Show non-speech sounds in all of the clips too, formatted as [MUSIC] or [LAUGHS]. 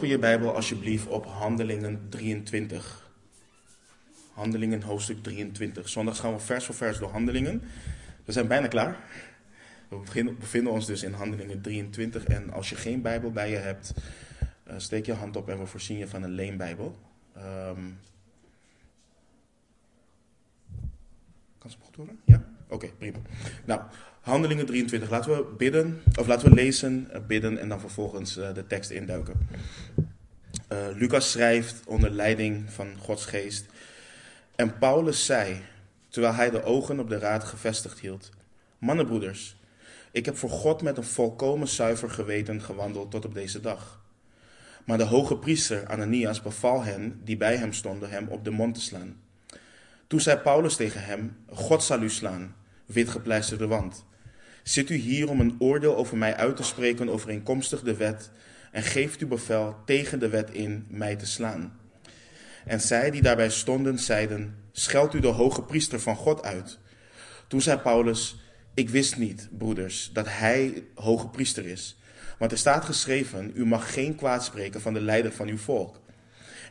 Open je Bijbel alsjeblieft op Handelingen 23. Handelingen hoofdstuk 23. Zondags gaan we vers voor vers door Handelingen. We zijn bijna klaar. We bevinden ons dus in Handelingen 23. En als je geen Bijbel bij je hebt, eh, steek je hand op en we voorzien je van een leenbijbel. Ehm kan ze me goed horen? Ja? Oké, prima. Nou, Handelingen 23. Laten we bidden, of laten we lezen, eh, bidden en dan vervolgens eh, de tekst induiken. Eh, Lucas schrijft onder leiding van Gods geest. En Paulus zei, terwijl hij de ogen op de raad gevestigd hield: Mannenbroeders, ik heb voor God met een volkomen zuiver geweten gewandeld tot op deze dag. Maar de hoge priester Ananias beval hen, die bij hem stonden, hem op de mond te slaan. Toen zei Paulus tegen hem: God zal u slaan, witgepleisterde wand. Zit u hier om een oordeel over mij uit te spreken overeenkomstig de wet, en geeft u bevel tegen de wet in mij te slaan? En zij die daarbij stonden, zeiden: Scheld u de hoge priester van God uit. Toen zei Paulus: Ik wist niet, broeders, dat hij hoge priester is. Want er staat geschreven: U mag geen kwaad spreken van de leider van uw volk.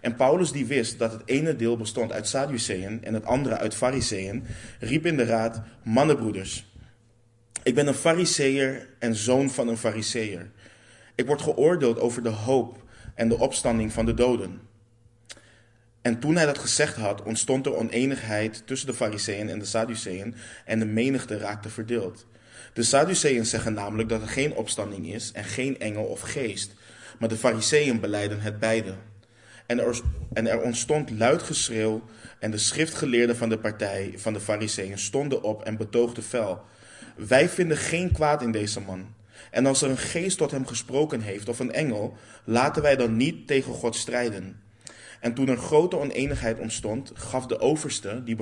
En Paulus, die wist dat het ene deel bestond uit Sadduceeën en het andere uit Fariseeën, riep in de raad: Mannenbroeders, ik ben een Fariseer en zoon van een Fariseer. Ik word geoordeeld over de hoop en de opstanding van de doden. En toen hij dat gezegd had, ontstond er oneenigheid tussen de Fariseeën en de Sadduceeën en de menigte raakte verdeeld. De Sadduceeën zeggen namelijk dat er geen opstanding is en geen engel of geest, maar de Fariseeën beleiden het beide. En er, en er ontstond luid geschreeuw en de schriftgeleerden van de partij van de Fariseeën stonden op en betoogden fel. Wij vinden geen kwaad in deze man. En als er een geest tot hem gesproken heeft of een engel, laten wij dan niet tegen God strijden. En toen er grote oneenigheid ontstond, gaf de overste, die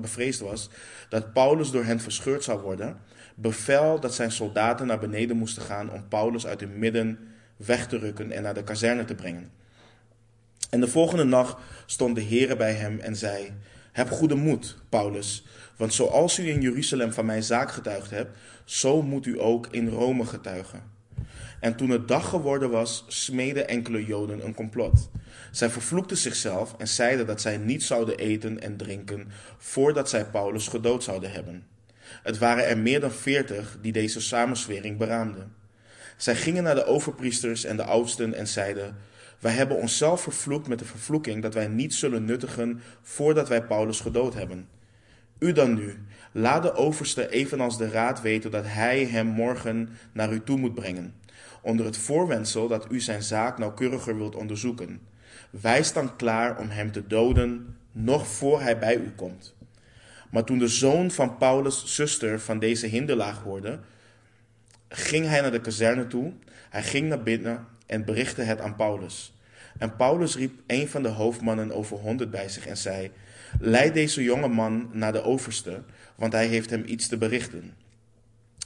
bevreesd was dat Paulus door hen verscheurd zou worden, bevel dat zijn soldaten naar beneden moesten gaan om Paulus uit hun midden weg te rukken en naar de kazerne te brengen. En de volgende nacht stond de Heere bij hem en zei: Heb goede moed, Paulus, want zoals u in Jeruzalem van mijn zaak getuigd hebt, zo moet u ook in Rome getuigen. En toen het dag geworden was, smeden enkele Joden een complot. Zij vervloekten zichzelf en zeiden dat zij niet zouden eten en drinken voordat zij Paulus gedood zouden hebben. Het waren er meer dan veertig die deze samenswering beraamden. Zij gingen naar de overpriesters en de oudsten en zeiden: Wij hebben onszelf vervloekt met de vervloeking dat wij niet zullen nuttigen voordat wij Paulus gedood hebben. U dan nu, laat de overste evenals de raad weten dat hij hem morgen naar u toe moet brengen, onder het voorwendsel dat u zijn zaak nauwkeuriger wilt onderzoeken. Wij staan klaar om hem te doden, nog voor hij bij u komt. Maar toen de zoon van Paulus' zuster van deze hinderlaag hoorde, ging hij naar de kazerne toe. Hij ging naar binnen en berichtte het aan Paulus. En Paulus riep een van de hoofdmannen over honderd bij zich en zei: Leid deze jonge man naar de overste, want hij heeft hem iets te berichten.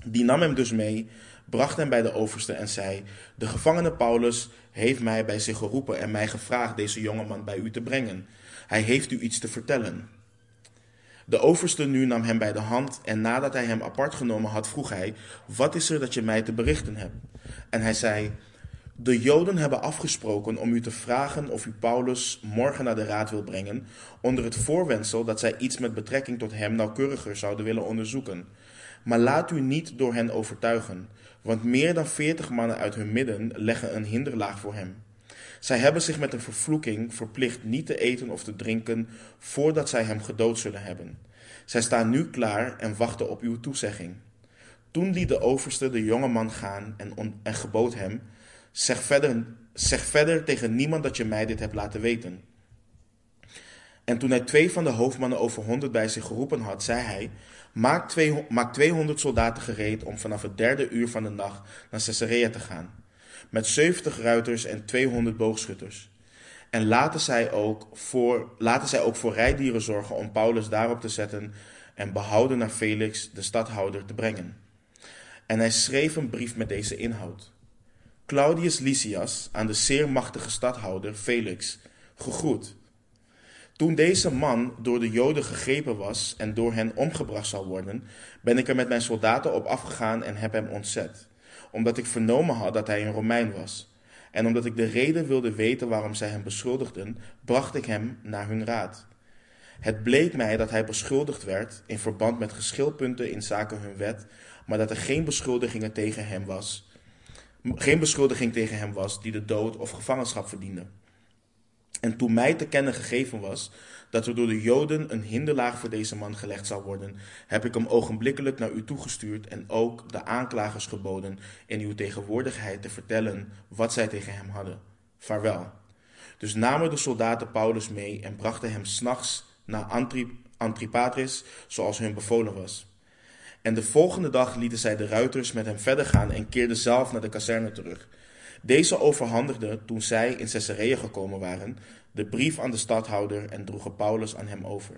Die nam hem dus mee, bracht hem bij de overste en zei: De gevangene Paulus heeft mij bij zich geroepen en mij gevraagd deze jonge man bij u te brengen. Hij heeft u iets te vertellen. De overste nu nam hem bij de hand en nadat hij hem apart genomen had, vroeg hij: Wat is er dat je mij te berichten hebt? En hij zei: De Joden hebben afgesproken om u te vragen of u Paulus morgen naar de raad wil brengen, onder het voorwendsel dat zij iets met betrekking tot hem nauwkeuriger zouden willen onderzoeken. Maar laat u niet door hen overtuigen, want meer dan veertig mannen uit hun midden leggen een hinderlaag voor hem. Zij hebben zich met een vervloeking verplicht niet te eten of te drinken voordat zij hem gedood zullen hebben. Zij staan nu klaar en wachten op uw toezegging. Toen liet de overste de jonge man gaan en, en gebood hem: zeg verder, zeg verder tegen niemand dat je mij dit hebt laten weten. En toen hij twee van de hoofdmannen over honderd bij zich geroepen had, zei hij: maak, twee, maak 200 soldaten gereed om vanaf het derde uur van de nacht naar Caesarea te gaan met 70 ruiters en 200 boogschutters. En laten zij, ook voor, laten zij ook voor rijdieren zorgen om Paulus daarop te zetten en behouden naar Felix, de stadhouder, te brengen. En hij schreef een brief met deze inhoud. Claudius Lysias aan de zeer machtige stadhouder Felix, gegroet. Toen deze man door de Joden gegrepen was en door hen omgebracht zal worden, ben ik er met mijn soldaten op afgegaan en heb hem ontzet omdat ik vernomen had dat hij een Romein was. En omdat ik de reden wilde weten waarom zij hem beschuldigden, bracht ik hem naar hun raad. Het bleek mij dat hij beschuldigd werd in verband met geschilpunten in zaken hun wet, maar dat er geen beschuldigingen tegen hem was, geen beschuldiging tegen hem was die de dood of gevangenschap verdiende. En toen mij te kennen gegeven was dat er door de Joden een hinderlaag voor deze man gelegd zou worden, heb ik hem ogenblikkelijk naar u toegestuurd en ook de aanklagers geboden in uw tegenwoordigheid te vertellen wat zij tegen hem hadden. Vaarwel. Dus namen de soldaten Paulus mee en brachten hem s'nachts naar Antripatris, zoals hun bevolen was. En de volgende dag lieten zij de ruiters met hem verder gaan en keerden zelf naar de kazerne terug. Deze overhandigde, toen zij in Caesarea gekomen waren, de brief aan de stadhouder en droegen Paulus aan hem over.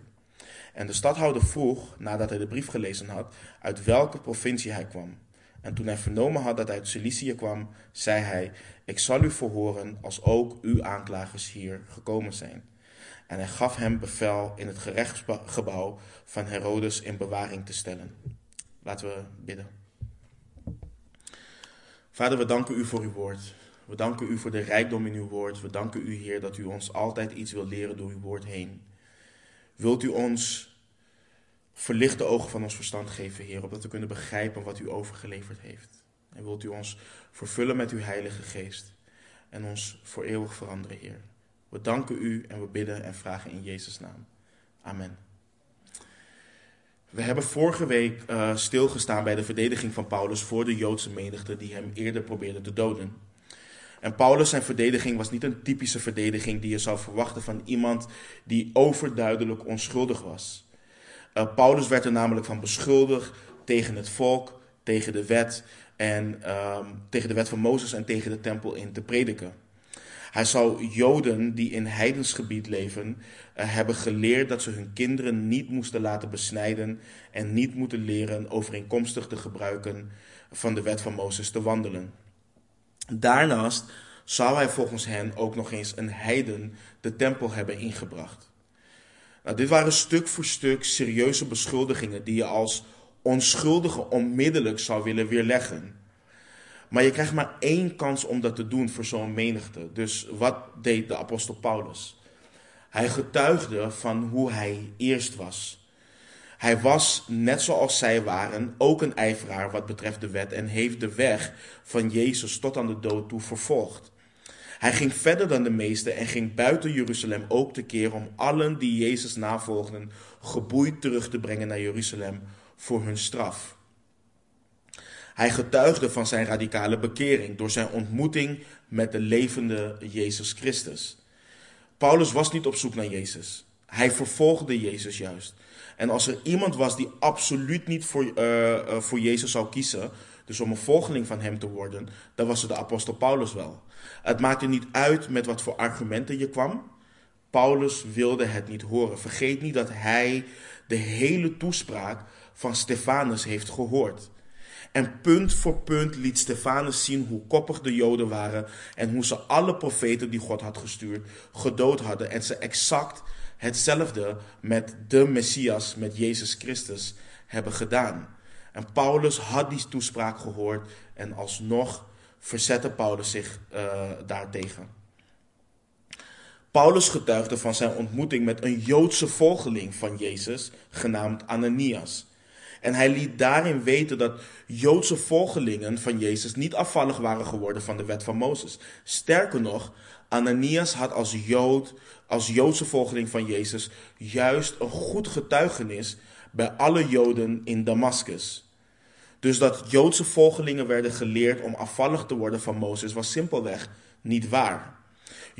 En de stadhouder vroeg, nadat hij de brief gelezen had, uit welke provincie hij kwam. En toen hij vernomen had dat hij uit Cilicië kwam, zei hij: Ik zal u verhoren als ook uw aanklagers hier gekomen zijn. En hij gaf hem bevel in het gerechtsgebouw van Herodes in bewaring te stellen. Laten we bidden. Vader, we danken u voor uw woord. We danken u voor de rijkdom in uw woord. We danken u, Heer, dat u ons altijd iets wil leren door uw woord heen. Wilt u ons verlichte ogen van ons verstand geven, Heer, opdat we kunnen begrijpen wat u overgeleverd heeft. En wilt u ons vervullen met uw Heilige Geest en ons voor eeuwig veranderen, Heer. We danken u en we bidden en vragen in Jezus' naam. Amen. We hebben vorige week uh, stilgestaan bij de verdediging van Paulus voor de Joodse menigte die hem eerder probeerde te doden. En Paulus zijn verdediging was niet een typische verdediging die je zou verwachten van iemand die overduidelijk onschuldig was. Uh, Paulus werd er namelijk van beschuldigd tegen het volk, tegen de wet en uh, tegen de wet van Mozes en tegen de tempel in te prediken. Hij zou Joden die in heidensgebied leven hebben geleerd dat ze hun kinderen niet moesten laten besnijden en niet moeten leren overeenkomstig te gebruiken van de wet van Mozes te wandelen. Daarnaast zou hij volgens hen ook nog eens een heiden de tempel hebben ingebracht. Nou, dit waren stuk voor stuk serieuze beschuldigingen die je als onschuldige onmiddellijk zou willen weerleggen. Maar je krijgt maar één kans om dat te doen voor zo'n menigte. Dus wat deed de apostel Paulus? Hij getuigde van hoe hij eerst was. Hij was, net zoals zij waren, ook een ijveraar wat betreft de wet en heeft de weg van Jezus tot aan de dood toe vervolgd. Hij ging verder dan de meesten en ging buiten Jeruzalem ook tekeer om allen die Jezus navolgden geboeid terug te brengen naar Jeruzalem voor hun straf. Hij getuigde van zijn radicale bekering door zijn ontmoeting met de levende Jezus Christus. Paulus was niet op zoek naar Jezus. Hij vervolgde Jezus juist. En als er iemand was die absoluut niet voor, uh, uh, voor Jezus zou kiezen, dus om een volgeling van hem te worden, dan was het de apostel Paulus wel. Het maakte niet uit met wat voor argumenten je kwam. Paulus wilde het niet horen. Vergeet niet dat hij de hele toespraak van Stefanus heeft gehoord. En punt voor punt liet Stefanus zien hoe koppig de Joden waren en hoe ze alle profeten die God had gestuurd gedood hadden en ze exact hetzelfde met de Messias, met Jezus Christus, hebben gedaan. En Paulus had die toespraak gehoord en alsnog verzette Paulus zich uh, daartegen. Paulus getuigde van zijn ontmoeting met een Joodse volgeling van Jezus, genaamd Ananias. En hij liet daarin weten dat Joodse volgelingen van Jezus niet afvallig waren geworden van de wet van Mozes. Sterker nog, Ananias had als Jood, als Joodse volgeling van Jezus, juist een goed getuigenis bij alle Joden in Damascus. Dus dat Joodse volgelingen werden geleerd om afvallig te worden van Mozes was simpelweg niet waar.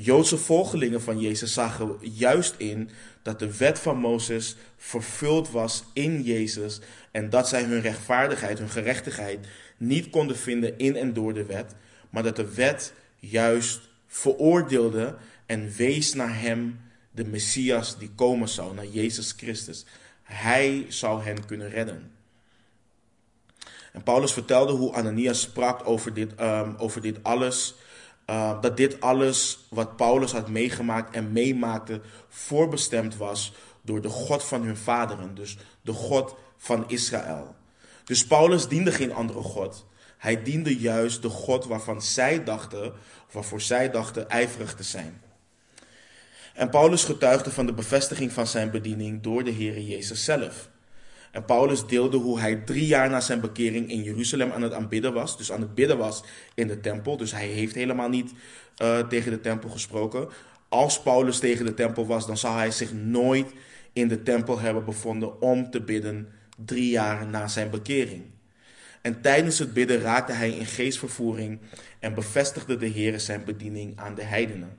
Joodse volgelingen van Jezus zagen juist in dat de wet van Mozes vervuld was in Jezus en dat zij hun rechtvaardigheid, hun gerechtigheid niet konden vinden in en door de wet, maar dat de wet juist veroordeelde en wees naar hem, de Messias die komen zou, naar Jezus Christus. Hij zou hen kunnen redden. En Paulus vertelde hoe Ananias sprak over dit, um, over dit alles. Uh, dat dit alles wat Paulus had meegemaakt en meemaakte voorbestemd was door de God van hun vaderen. Dus de God van Israël. Dus Paulus diende geen andere God. Hij diende juist de God waarvan zij dachten, waarvoor zij dachten ijverig te zijn. En Paulus getuigde van de bevestiging van zijn bediening door de Heer Jezus zelf. En Paulus deelde hoe hij drie jaar na zijn bekering in Jeruzalem aan het aanbidden was. Dus aan het bidden was in de tempel. Dus hij heeft helemaal niet uh, tegen de tempel gesproken. Als Paulus tegen de tempel was, dan zou hij zich nooit in de tempel hebben bevonden om te bidden drie jaar na zijn bekering. En tijdens het bidden raakte hij in geestvervoering en bevestigde de Heer zijn bediening aan de heidenen.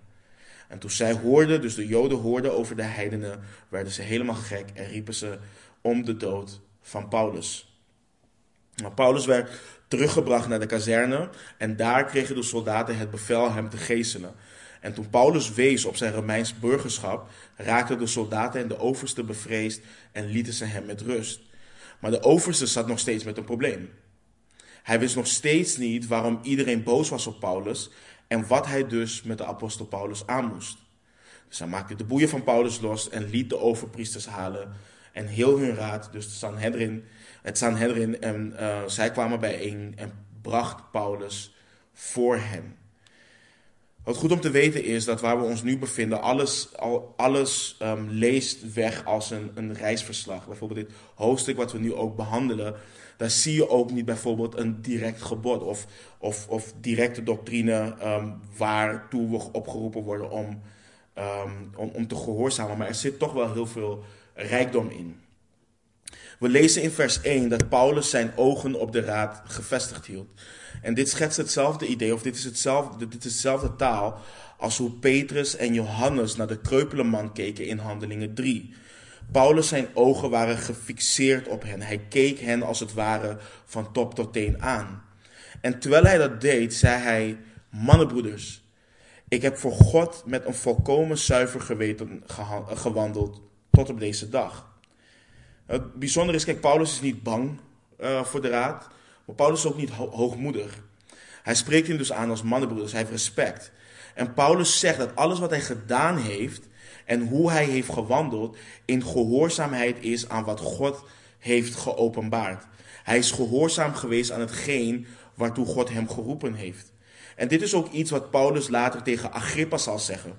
En toen zij hoorden, dus de Joden hoorden over de heidenen, werden ze helemaal gek en riepen ze om de dood van Paulus. Maar Paulus werd teruggebracht naar de kazerne en daar kregen de soldaten het bevel hem te geeselen. En toen Paulus wees op zijn Romeins burgerschap, raakten de soldaten en de overste bevreesd en lieten ze hem met rust. Maar de overste zat nog steeds met een probleem. Hij wist nog steeds niet waarom iedereen boos was op Paulus en wat hij dus met de apostel Paulus aan moest. Dus hij maakte de boeien van Paulus los en liet de overpriesters halen en heel hun raad, dus de Sanhedrin, het Sanhedrin, en uh, zij kwamen bijeen en bracht Paulus voor hen. Wat goed om te weten is dat waar we ons nu bevinden, alles, al, alles um, leest weg als een, een reisverslag. Bijvoorbeeld dit hoofdstuk wat we nu ook behandelen, daar zie je ook niet bijvoorbeeld een direct gebod of, of, of directe doctrine um, waartoe we opgeroepen worden om, um, om, om te gehoorzamen. Maar er zit toch wel heel veel rijkdom in. We lezen in vers 1 dat Paulus zijn ogen op de raad gevestigd hield. En dit schetst hetzelfde idee, of dit is, hetzelfde, dit is hetzelfde taal als hoe Petrus en Johannes naar de kreupele man keken in Handelingen 3. Paulus zijn ogen waren gefixeerd op hen. Hij keek hen als het ware van top tot teen aan. En terwijl hij dat deed, zei hij: Mannenbroeders, ik heb voor God met een volkomen zuiver geweten gewandeld tot op deze dag. Het bijzondere is, kijk, Paulus is niet bang uh, voor de raad, maar Paulus is ook niet ho hoogmoedig. Hij spreekt hem dus aan als mannenbroeders, hij heeft respect. En Paulus zegt dat alles wat hij gedaan heeft en hoe hij heeft gewandeld in gehoorzaamheid is aan wat God heeft geopenbaard. Hij is gehoorzaam geweest aan hetgeen waartoe God hem geroepen heeft. En dit is ook iets wat Paulus later tegen Agrippa zal zeggen.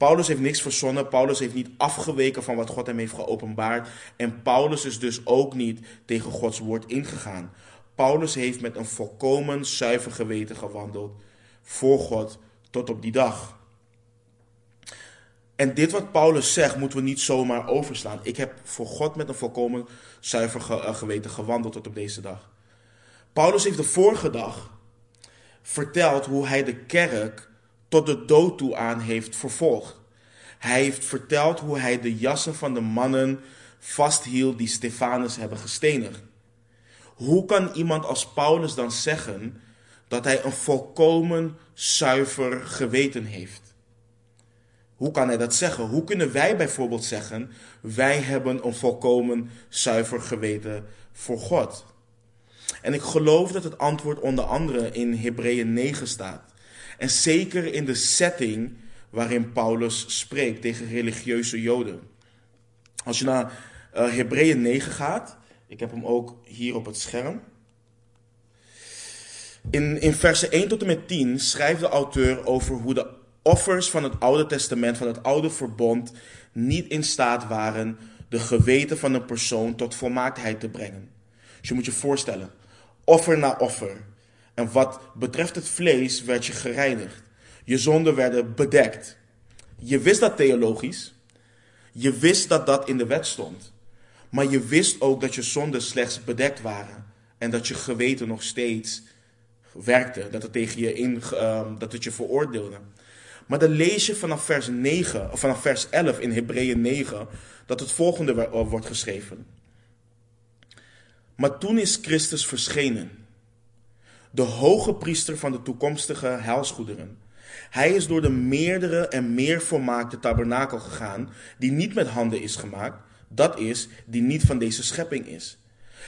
Paulus heeft niks verzonnen. Paulus heeft niet afgeweken van wat God hem heeft geopenbaard. En Paulus is dus ook niet tegen Gods woord ingegaan. Paulus heeft met een volkomen zuiver geweten gewandeld voor God tot op die dag. En dit wat Paulus zegt, moeten we niet zomaar overslaan. Ik heb voor God met een volkomen zuiver eh, geweten gewandeld tot op deze dag. Paulus heeft de vorige dag verteld hoe hij de kerk tot de dood toe aan heeft vervolgd. Hij heeft verteld hoe hij de jassen van de mannen vasthield die Stefanus hebben gestenigd. Hoe kan iemand als Paulus dan zeggen dat hij een volkomen zuiver geweten heeft? Hoe kan hij dat zeggen? Hoe kunnen wij bijvoorbeeld zeggen: wij hebben een volkomen zuiver geweten voor God? En ik geloof dat het antwoord onder andere in Hebreeën 9 staat. En zeker in de setting waarin Paulus spreekt tegen religieuze Joden. Als je naar uh, Hebreeën 9 gaat, ik heb hem ook hier op het scherm. In, in versen 1 tot en met 10 schrijft de auteur over hoe de offers van het Oude Testament, van het Oude Verbond, niet in staat waren de geweten van een persoon tot volmaaktheid te brengen. Dus je moet je voorstellen, offer na offer, en wat betreft het vlees werd je gereinigd. Je zonden werden bedekt. Je wist dat theologisch. Je wist dat dat in de wet stond. Maar je wist ook dat je zonden slechts bedekt waren. En dat je geweten nog steeds werkte. Dat het tegen je in, uh, dat het je veroordeelde. Maar dan lees je vanaf vers 9, of vanaf vers 11 in Hebreeën 9, dat het volgende wordt geschreven. Maar toen is Christus verschenen de hoge priester van de toekomstige heilsgoederen. Hij is door de meerdere en meer volmaakte tabernakel gegaan, die niet met handen is gemaakt, dat is, die niet van deze schepping is.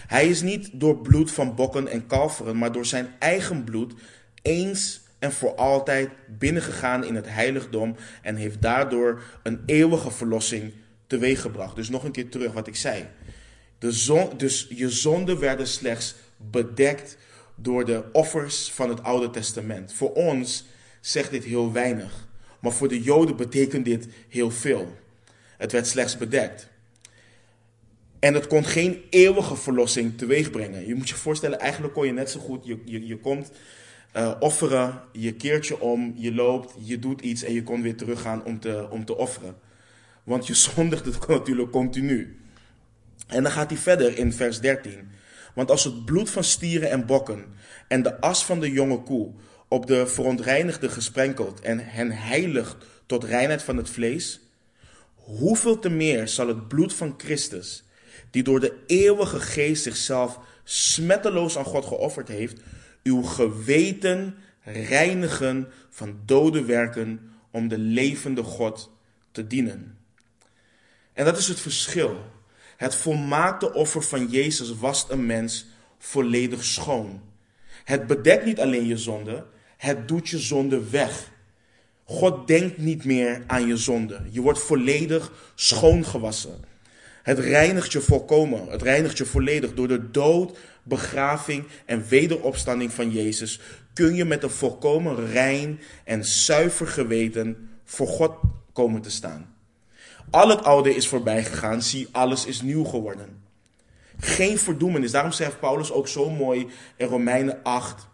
Hij is niet door bloed van bokken en kalveren, maar door zijn eigen bloed eens en voor altijd binnengegaan in het heiligdom en heeft daardoor een eeuwige verlossing teweeggebracht. Dus nog een keer terug wat ik zei. De zon, dus je zonden werden slechts bedekt door de offers van het Oude Testament. Voor ons zegt dit heel weinig, maar voor de Joden betekent dit heel veel. Het werd slechts bedekt. En het kon geen eeuwige verlossing teweeg brengen. Je moet je voorstellen, eigenlijk kon je net zo goed, je, je, je komt uh, offeren, je keert je om, je loopt, je doet iets en je kon weer teruggaan om te, om te offeren. Want je [LAUGHS] zondigt het natuurlijk continu. En dan gaat hij verder in vers 13. Want als het bloed van stieren en bokken en de as van de jonge koe op de verontreinigde gesprenkeld en hen heiligt tot reinheid van het vlees, hoeveel te meer zal het bloed van Christus, die door de eeuwige geest zichzelf smetteloos aan God geofferd heeft, uw geweten reinigen van dode werken om de levende God te dienen. En dat is het verschil. Het volmaakte offer van Jezus wast een mens volledig schoon. Het bedekt niet alleen je zonde, het doet je zonde weg. God denkt niet meer aan je zonde. Je wordt volledig schoongewassen. Het reinigt je volkomen. Het reinigt je volledig. Door de dood, begraving en wederopstanding van Jezus kun je met een volkomen rein en zuiver geweten voor God komen te staan. Al het oude is voorbij gegaan, zie alles is nieuw geworden. Geen verdoemenis. Daarom zegt Paulus ook zo mooi in Romeinen 8,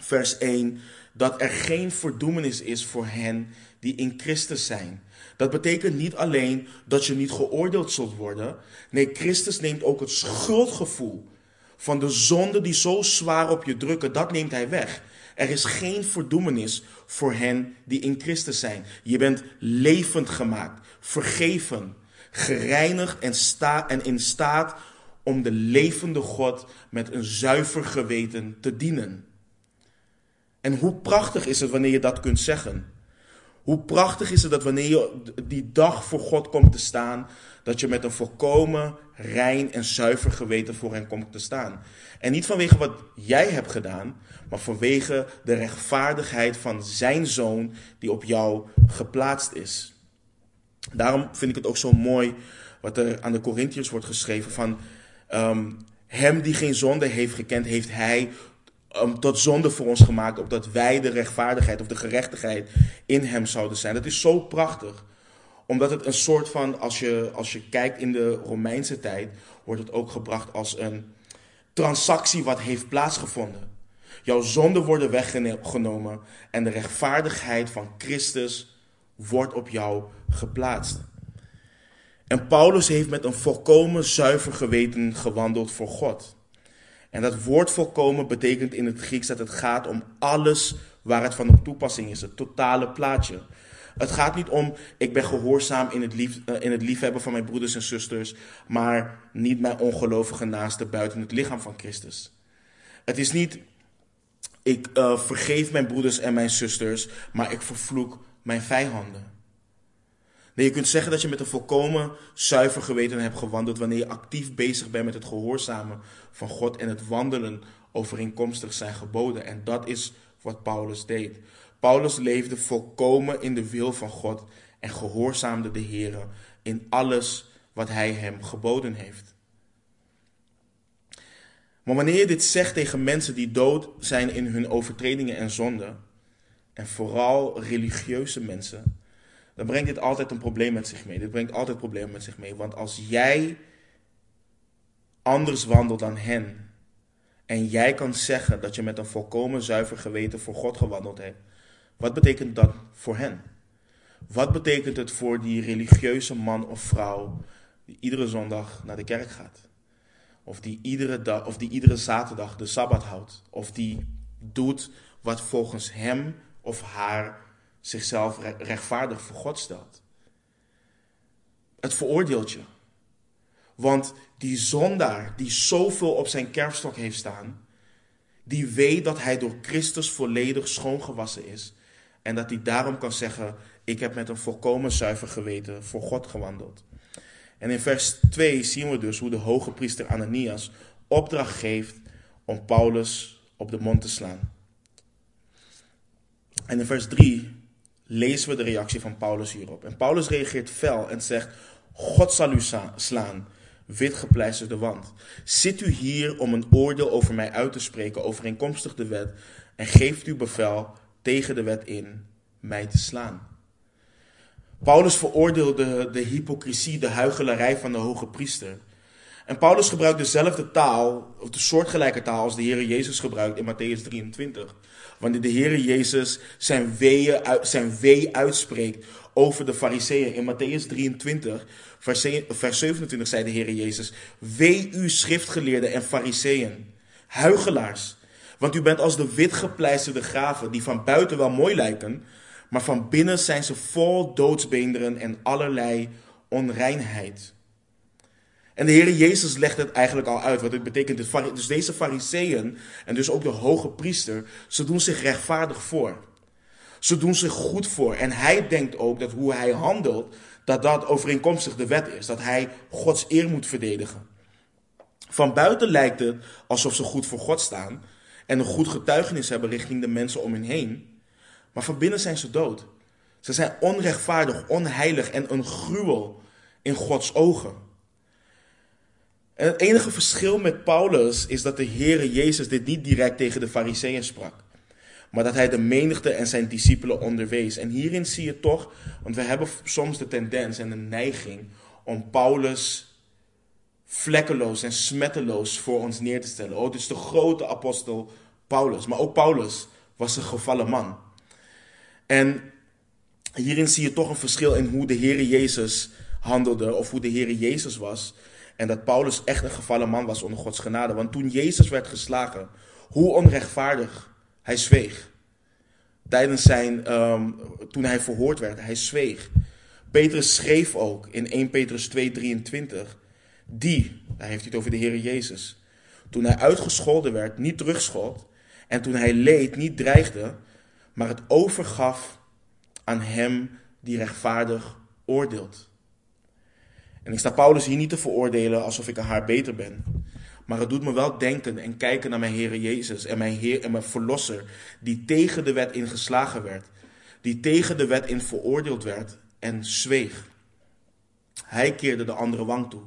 vers 1, dat er geen verdoemenis is voor hen die in Christus zijn. Dat betekent niet alleen dat je niet geoordeeld zult worden. Nee, Christus neemt ook het schuldgevoel van de zonde die zo zwaar op je drukken, dat neemt hij weg. Er is geen verdoemenis voor hen die in Christus zijn. Je bent levend gemaakt, vergeven, gereinigd en, sta en in staat om de levende God met een zuiver geweten te dienen. En hoe prachtig is het wanneer je dat kunt zeggen? Hoe prachtig is het dat wanneer je die dag voor God komt te staan, dat je met een volkomen rein en zuiver geweten voor Hem komt te staan. En niet vanwege wat jij hebt gedaan, maar vanwege de rechtvaardigheid van Zijn Zoon die op jou geplaatst is. Daarom vind ik het ook zo mooi wat er aan de Corinthiërs wordt geschreven van um, Hem die geen zonde heeft gekend, heeft Hij um, tot zonde voor ons gemaakt, opdat wij de rechtvaardigheid of de gerechtigheid in Hem zouden zijn. Dat is zo prachtig omdat het een soort van, als je, als je kijkt in de Romeinse tijd, wordt het ook gebracht als een transactie wat heeft plaatsgevonden. Jouw zonden worden weggenomen en de rechtvaardigheid van Christus wordt op jou geplaatst. En Paulus heeft met een volkomen zuiver geweten gewandeld voor God. En dat woord volkomen betekent in het Grieks dat het gaat om alles waar het van op toepassing is, het totale plaatje. Het gaat niet om, ik ben gehoorzaam in het, lief, eh, in het liefhebben van mijn broeders en zusters, maar niet mijn ongelovige naasten buiten het lichaam van Christus. Het is niet, ik uh, vergeef mijn broeders en mijn zusters, maar ik vervloek mijn vijanden. Nee, je kunt zeggen dat je met een volkomen zuiver geweten hebt gewandeld wanneer je actief bezig bent met het gehoorzamen van God en het wandelen overeenkomstig zijn geboden. En dat is wat Paulus deed. Paulus leefde volkomen in de wil van God en gehoorzaamde de Heer in alles wat hij hem geboden heeft. Maar wanneer je dit zegt tegen mensen die dood zijn in hun overtredingen en zonden, en vooral religieuze mensen, dan brengt dit altijd een probleem met zich mee. Dit brengt altijd problemen met zich mee. Want als jij anders wandelt dan hen, en jij kan zeggen dat je met een volkomen zuiver geweten voor God gewandeld hebt, wat betekent dat voor hen? Wat betekent het voor die religieuze man of vrouw die iedere zondag naar de kerk gaat? Of die iedere, dag, of die iedere zaterdag de sabbat houdt? Of die doet wat volgens hem of haar zichzelf rechtvaardig voor God stelt? Het veroordeelt je. Want die zondaar die zoveel op zijn kerfstok heeft staan, die weet dat hij door Christus volledig schoongewassen is en dat hij daarom kan zeggen: Ik heb met een volkomen zuiver geweten voor God gewandeld. En in vers 2 zien we dus hoe de hoge priester Ananias opdracht geeft om Paulus op de mond te slaan. En in vers 3 lezen we de reactie van Paulus hierop. En Paulus reageert fel en zegt: God zal u slaan, witgepleisterde wand. Zit u hier om een oordeel over mij uit te spreken, overeenkomstig de wet, en geeft u bevel tegen de wet in mij te slaan? Paulus veroordeelde de hypocrisie, de huichelarij van de hoge priester. En Paulus gebruikt dezelfde taal, of de soortgelijke taal als de Heer Jezus gebruikt in Matthäus 23. Wanneer de Heer Jezus zijn, weeën, zijn wee uitspreekt over de fariseeën. In Matthäus 23, vers 27 zei de Heer Jezus, Wee u schriftgeleerden en fariseeën, huigelaars. Want u bent als de witgepleisterde graven, die van buiten wel mooi lijken, maar van binnen zijn ze vol doodsbeenderen en allerlei onreinheid. En de Heer Jezus legt het eigenlijk al uit, wat het betekent. Dus deze fariseeën en dus ook de hoge priester, ze doen zich rechtvaardig voor. Ze doen zich goed voor. En hij denkt ook dat hoe hij handelt, dat dat overeenkomstig de wet is. Dat hij Gods eer moet verdedigen. Van buiten lijkt het alsof ze goed voor God staan en een goed getuigenis hebben richting de mensen om hen heen. Maar van binnen zijn ze dood. Ze zijn onrechtvaardig, onheilig en een gruwel in Gods ogen. En het enige verschil met Paulus is dat de Heere Jezus dit niet direct tegen de Fariseeën sprak. Maar dat hij de menigte en zijn discipelen onderwees. En hierin zie je toch, want we hebben soms de tendens en de neiging om Paulus vlekkeloos en smetteloos voor ons neer te stellen. Oh, het is de grote apostel Paulus. Maar ook Paulus was een gevallen man. En hierin zie je toch een verschil in hoe de Heere Jezus handelde, of hoe de Heere Jezus was. En dat Paulus echt een gevallen man was onder Gods genade. Want toen Jezus werd geslagen, hoe onrechtvaardig hij zweeg. Tijdens zijn, ehm, toen hij verhoord werd, hij zweeg. Petrus schreef ook in 1 Petrus 2:23, die, daar heeft hij het over de Heer Jezus, toen hij uitgescholden werd, niet terugschold, en toen hij leed, niet dreigde, maar het overgaf aan hem die rechtvaardig oordeelt. En ik sta Paulus hier niet te veroordelen alsof ik een haar beter ben. Maar het doet me wel denken en kijken naar mijn Heer Jezus en mijn Heer en mijn Verlosser, die tegen de wet ingeslagen werd, die tegen de wet in veroordeeld werd en zweeg. Hij keerde de andere wang toe.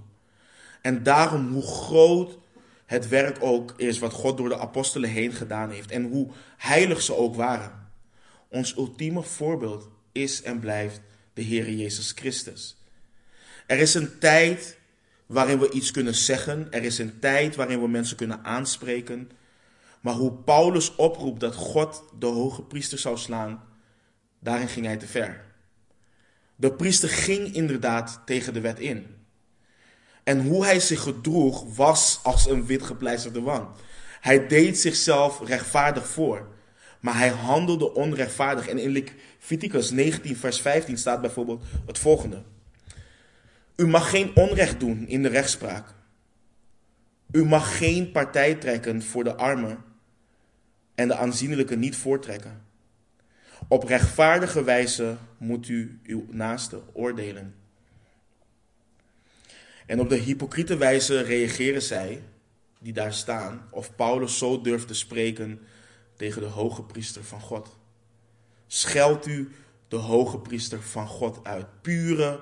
En daarom, hoe groot het werk ook is wat God door de apostelen heen gedaan heeft en hoe heilig ze ook waren. Ons ultieme voorbeeld is en blijft de Heer Jezus Christus. Er is een tijd waarin we iets kunnen zeggen. Er is een tijd waarin we mensen kunnen aanspreken. Maar hoe Paulus oproept dat God de hoge priester zou slaan, daarin ging hij te ver. De priester ging inderdaad tegen de wet in. En hoe hij zich gedroeg was als een witgepleisterde wand. Hij deed zichzelf rechtvaardig voor, maar hij handelde onrechtvaardig. En in Leviticus 19, vers 15 staat bijvoorbeeld het volgende. U mag geen onrecht doen in de rechtspraak. U mag geen partij trekken voor de armen en de aanzienlijke niet voortrekken. Op rechtvaardige wijze moet u uw naaste oordelen. En op de hypocriete wijze reageren zij, die daar staan, of Paulus zo durft te spreken tegen de hoge priester van God. Scheldt u de hoge priester van God uit. Pure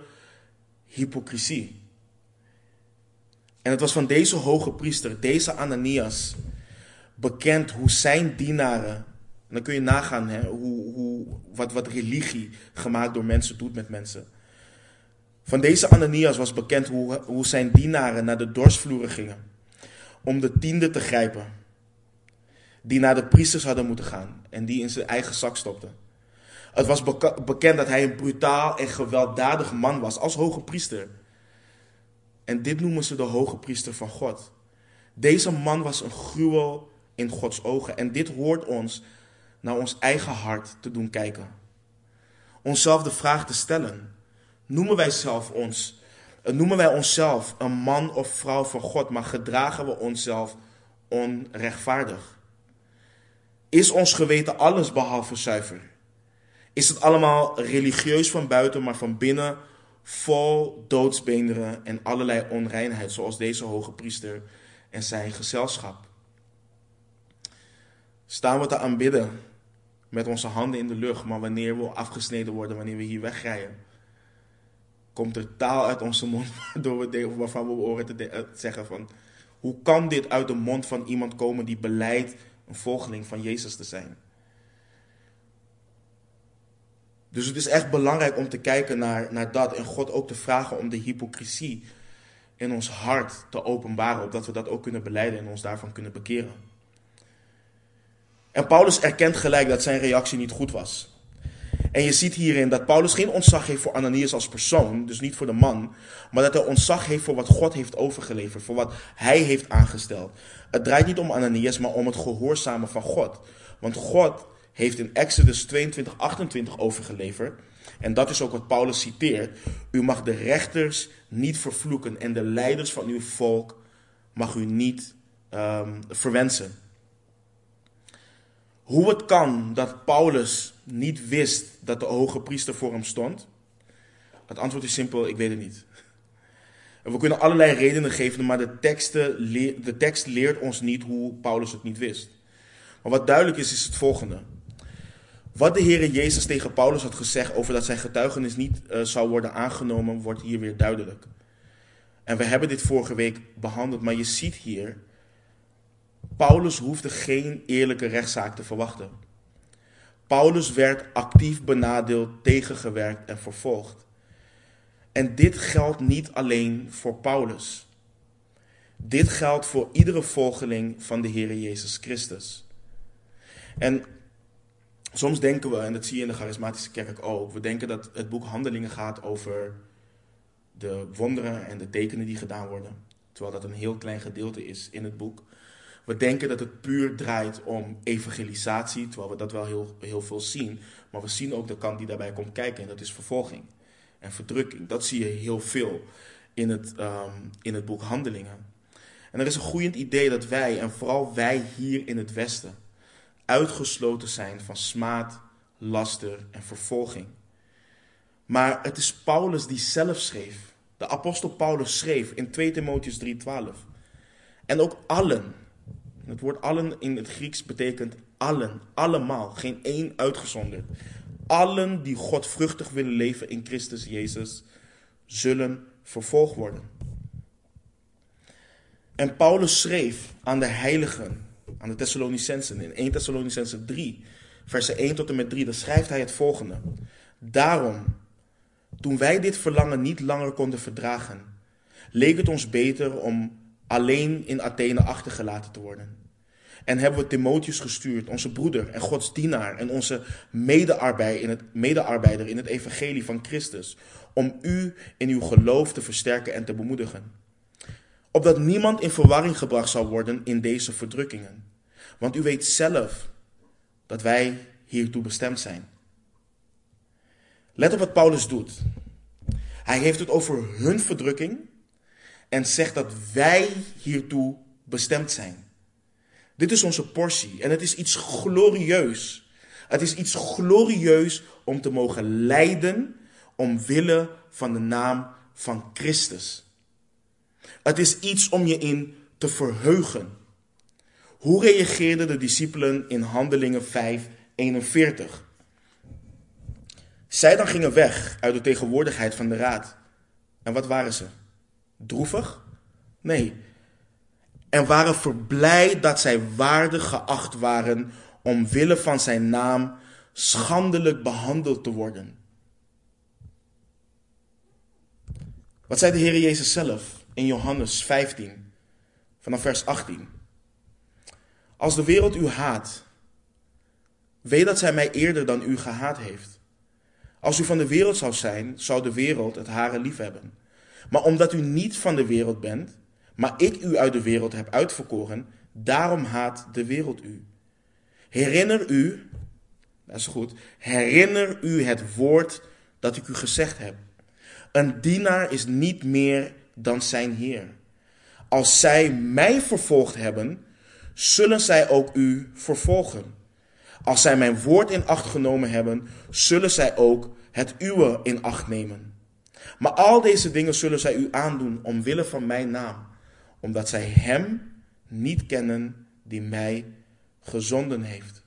hypocrisie. En het was van deze hoge priester, deze Ananias, bekend hoe zijn dienaren, en dan kun je nagaan hè, hoe, hoe, wat, wat religie gemaakt door mensen doet met mensen. Van deze Ananias was bekend hoe, hoe zijn dienaren naar de dorsvloeren gingen om de tiende te grijpen, die naar de priesters hadden moeten gaan en die in zijn eigen zak stopten. Het was bekend dat hij een brutaal en gewelddadig man was als hoge priester. En dit noemen ze de hoge priester van God. Deze man was een gruwel in Gods ogen. En dit hoort ons naar ons eigen hart te doen kijken. Onszelf de vraag te stellen. Noemen wij, zelf ons, eh, noemen wij onszelf een man of vrouw van God, maar gedragen we onszelf onrechtvaardig? Is ons geweten alles behalve zuiver? is het allemaal religieus van buiten, maar van binnen vol doodsbeenderen en allerlei onreinheid, zoals deze hoge priester en zijn gezelschap. Staan we te aanbidden met onze handen in de lucht, maar wanneer we afgesneden worden, wanneer we hier wegrijden, komt er taal uit onze mond [LAUGHS] waardoor we waarvan we horen te, zeggen van... Hoe kan dit uit de mond van iemand komen die beleidt volgeling van Jezus te zijn? Dus het is echt belangrijk om te kijken naar, naar dat en God ook te vragen om de hypocrisie in ons hart te openbaren, opdat we dat ook kunnen beleiden en ons daarvan kunnen bekeren. En Paulus erkent gelijk dat zijn reactie niet goed was. En je ziet hierin dat Paulus geen ontzag heeft voor Ananias als persoon, dus niet voor de man, maar dat hij ontzag heeft voor wat God heeft overgeleverd, voor wat hij heeft aangesteld. Het draait niet om Ananias, maar om het gehoorzamen van God. Want God heeft in Exodus 22, 28 overgeleverd. En dat is ook wat Paulus citeert. U mag de rechters niet vervloeken en de leiders van uw volk mag u niet um, verwensen. Hoe het kan dat Paulus niet wist dat de hoge priester voor hem stond? Het antwoord is simpel, ik weet het niet. we kunnen allerlei redenen geven, maar de, teksten, de tekst leert ons niet hoe Paulus het niet wist. Maar wat duidelijk is, is het volgende. Wat de Heer Jezus tegen Paulus had gezegd over dat zijn getuigenis niet uh, zou worden aangenomen, wordt hier weer duidelijk. En we hebben dit vorige week behandeld, maar je ziet hier, Paulus hoefde geen eerlijke rechtszaak te verwachten. Paulus werd actief benadeeld, tegengewerkt en vervolgd. En dit geldt niet alleen voor Paulus. Dit geldt voor iedere volgeling van de Heer Jezus Christus. En soms denken we, en dat zie je in de charismatische kerk ook, we denken dat het boek Handelingen gaat over de wonderen en de tekenen die gedaan worden. Terwijl dat een heel klein gedeelte is in het boek. We denken dat het puur draait om evangelisatie, terwijl we dat wel heel, heel veel zien. Maar we zien ook de kant die daarbij komt kijken en dat is vervolging en verdrukking. Dat zie je heel veel in het, um, in het boek Handelingen. En er is een groeiend idee dat wij, en vooral wij hier in het Westen, uitgesloten zijn van smaad, laster en vervolging. Maar het is Paulus die zelf schreef. De apostel Paulus schreef in 2 Timotheus 3:12. En ook allen. Het woord allen in het Grieks betekent allen, allemaal, geen één uitgezonderd. Allen die godvruchtig willen leven in Christus Jezus, zullen vervolgd worden. En Paulus schreef aan de heiligen aan de Thessalonicensen. In 1 Thessalonicensen 3, versen 1 tot en met 3, dan schrijft hij het volgende. Daarom, toen wij dit verlangen niet langer konden verdragen, leek het ons beter om alleen in Athene achtergelaten te worden. En hebben we Timotheus gestuurd, onze broeder en Gods dienaar en onze medearbeider in, het, medearbeider in het evangelie van Christus, om u in uw geloof te versterken en te bemoedigen. Opdat niemand in verwarring gebracht zal worden in deze verdrukkingen. Want u weet zelf dat wij hiertoe bestemd zijn. Let op wat Paulus doet. Hij heeft het over hun verdrukking en zegt dat wij hiertoe bestemd zijn. Dit is onze portie en het is iets glorieus. Het is iets glorieus om te mogen lijden omwille van de naam van Christus. Het is iets om je in te verheugen. Hoe reageerden de discipelen in Handelingen 5, 41? Zij dan gingen weg uit de tegenwoordigheid van de raad. En wat waren ze? Droevig? Nee. En waren verblijd dat zij waardig geacht waren omwille van zijn naam schandelijk behandeld te worden. Wat zei de Heer Jezus zelf in Johannes 15, vanaf vers 18? Als de wereld u haat, weet dat zij mij eerder dan u gehaat heeft. Als u van de wereld zou zijn, zou de wereld het hare liefhebben. Maar omdat u niet van de wereld bent, maar ik u uit de wereld heb uitverkoren, daarom haat de wereld u. Herinner u, dat is goed, herinner u het woord dat ik u gezegd heb. Een dienaar is niet meer dan zijn Heer. Als zij mij vervolgd hebben, zullen zij ook u vervolgen. Als zij mijn woord in acht genomen hebben, zullen zij ook het uwe in acht nemen. Maar al deze dingen zullen zij u aandoen omwille van mijn naam, omdat zij hem niet kennen die mij gezonden heeft.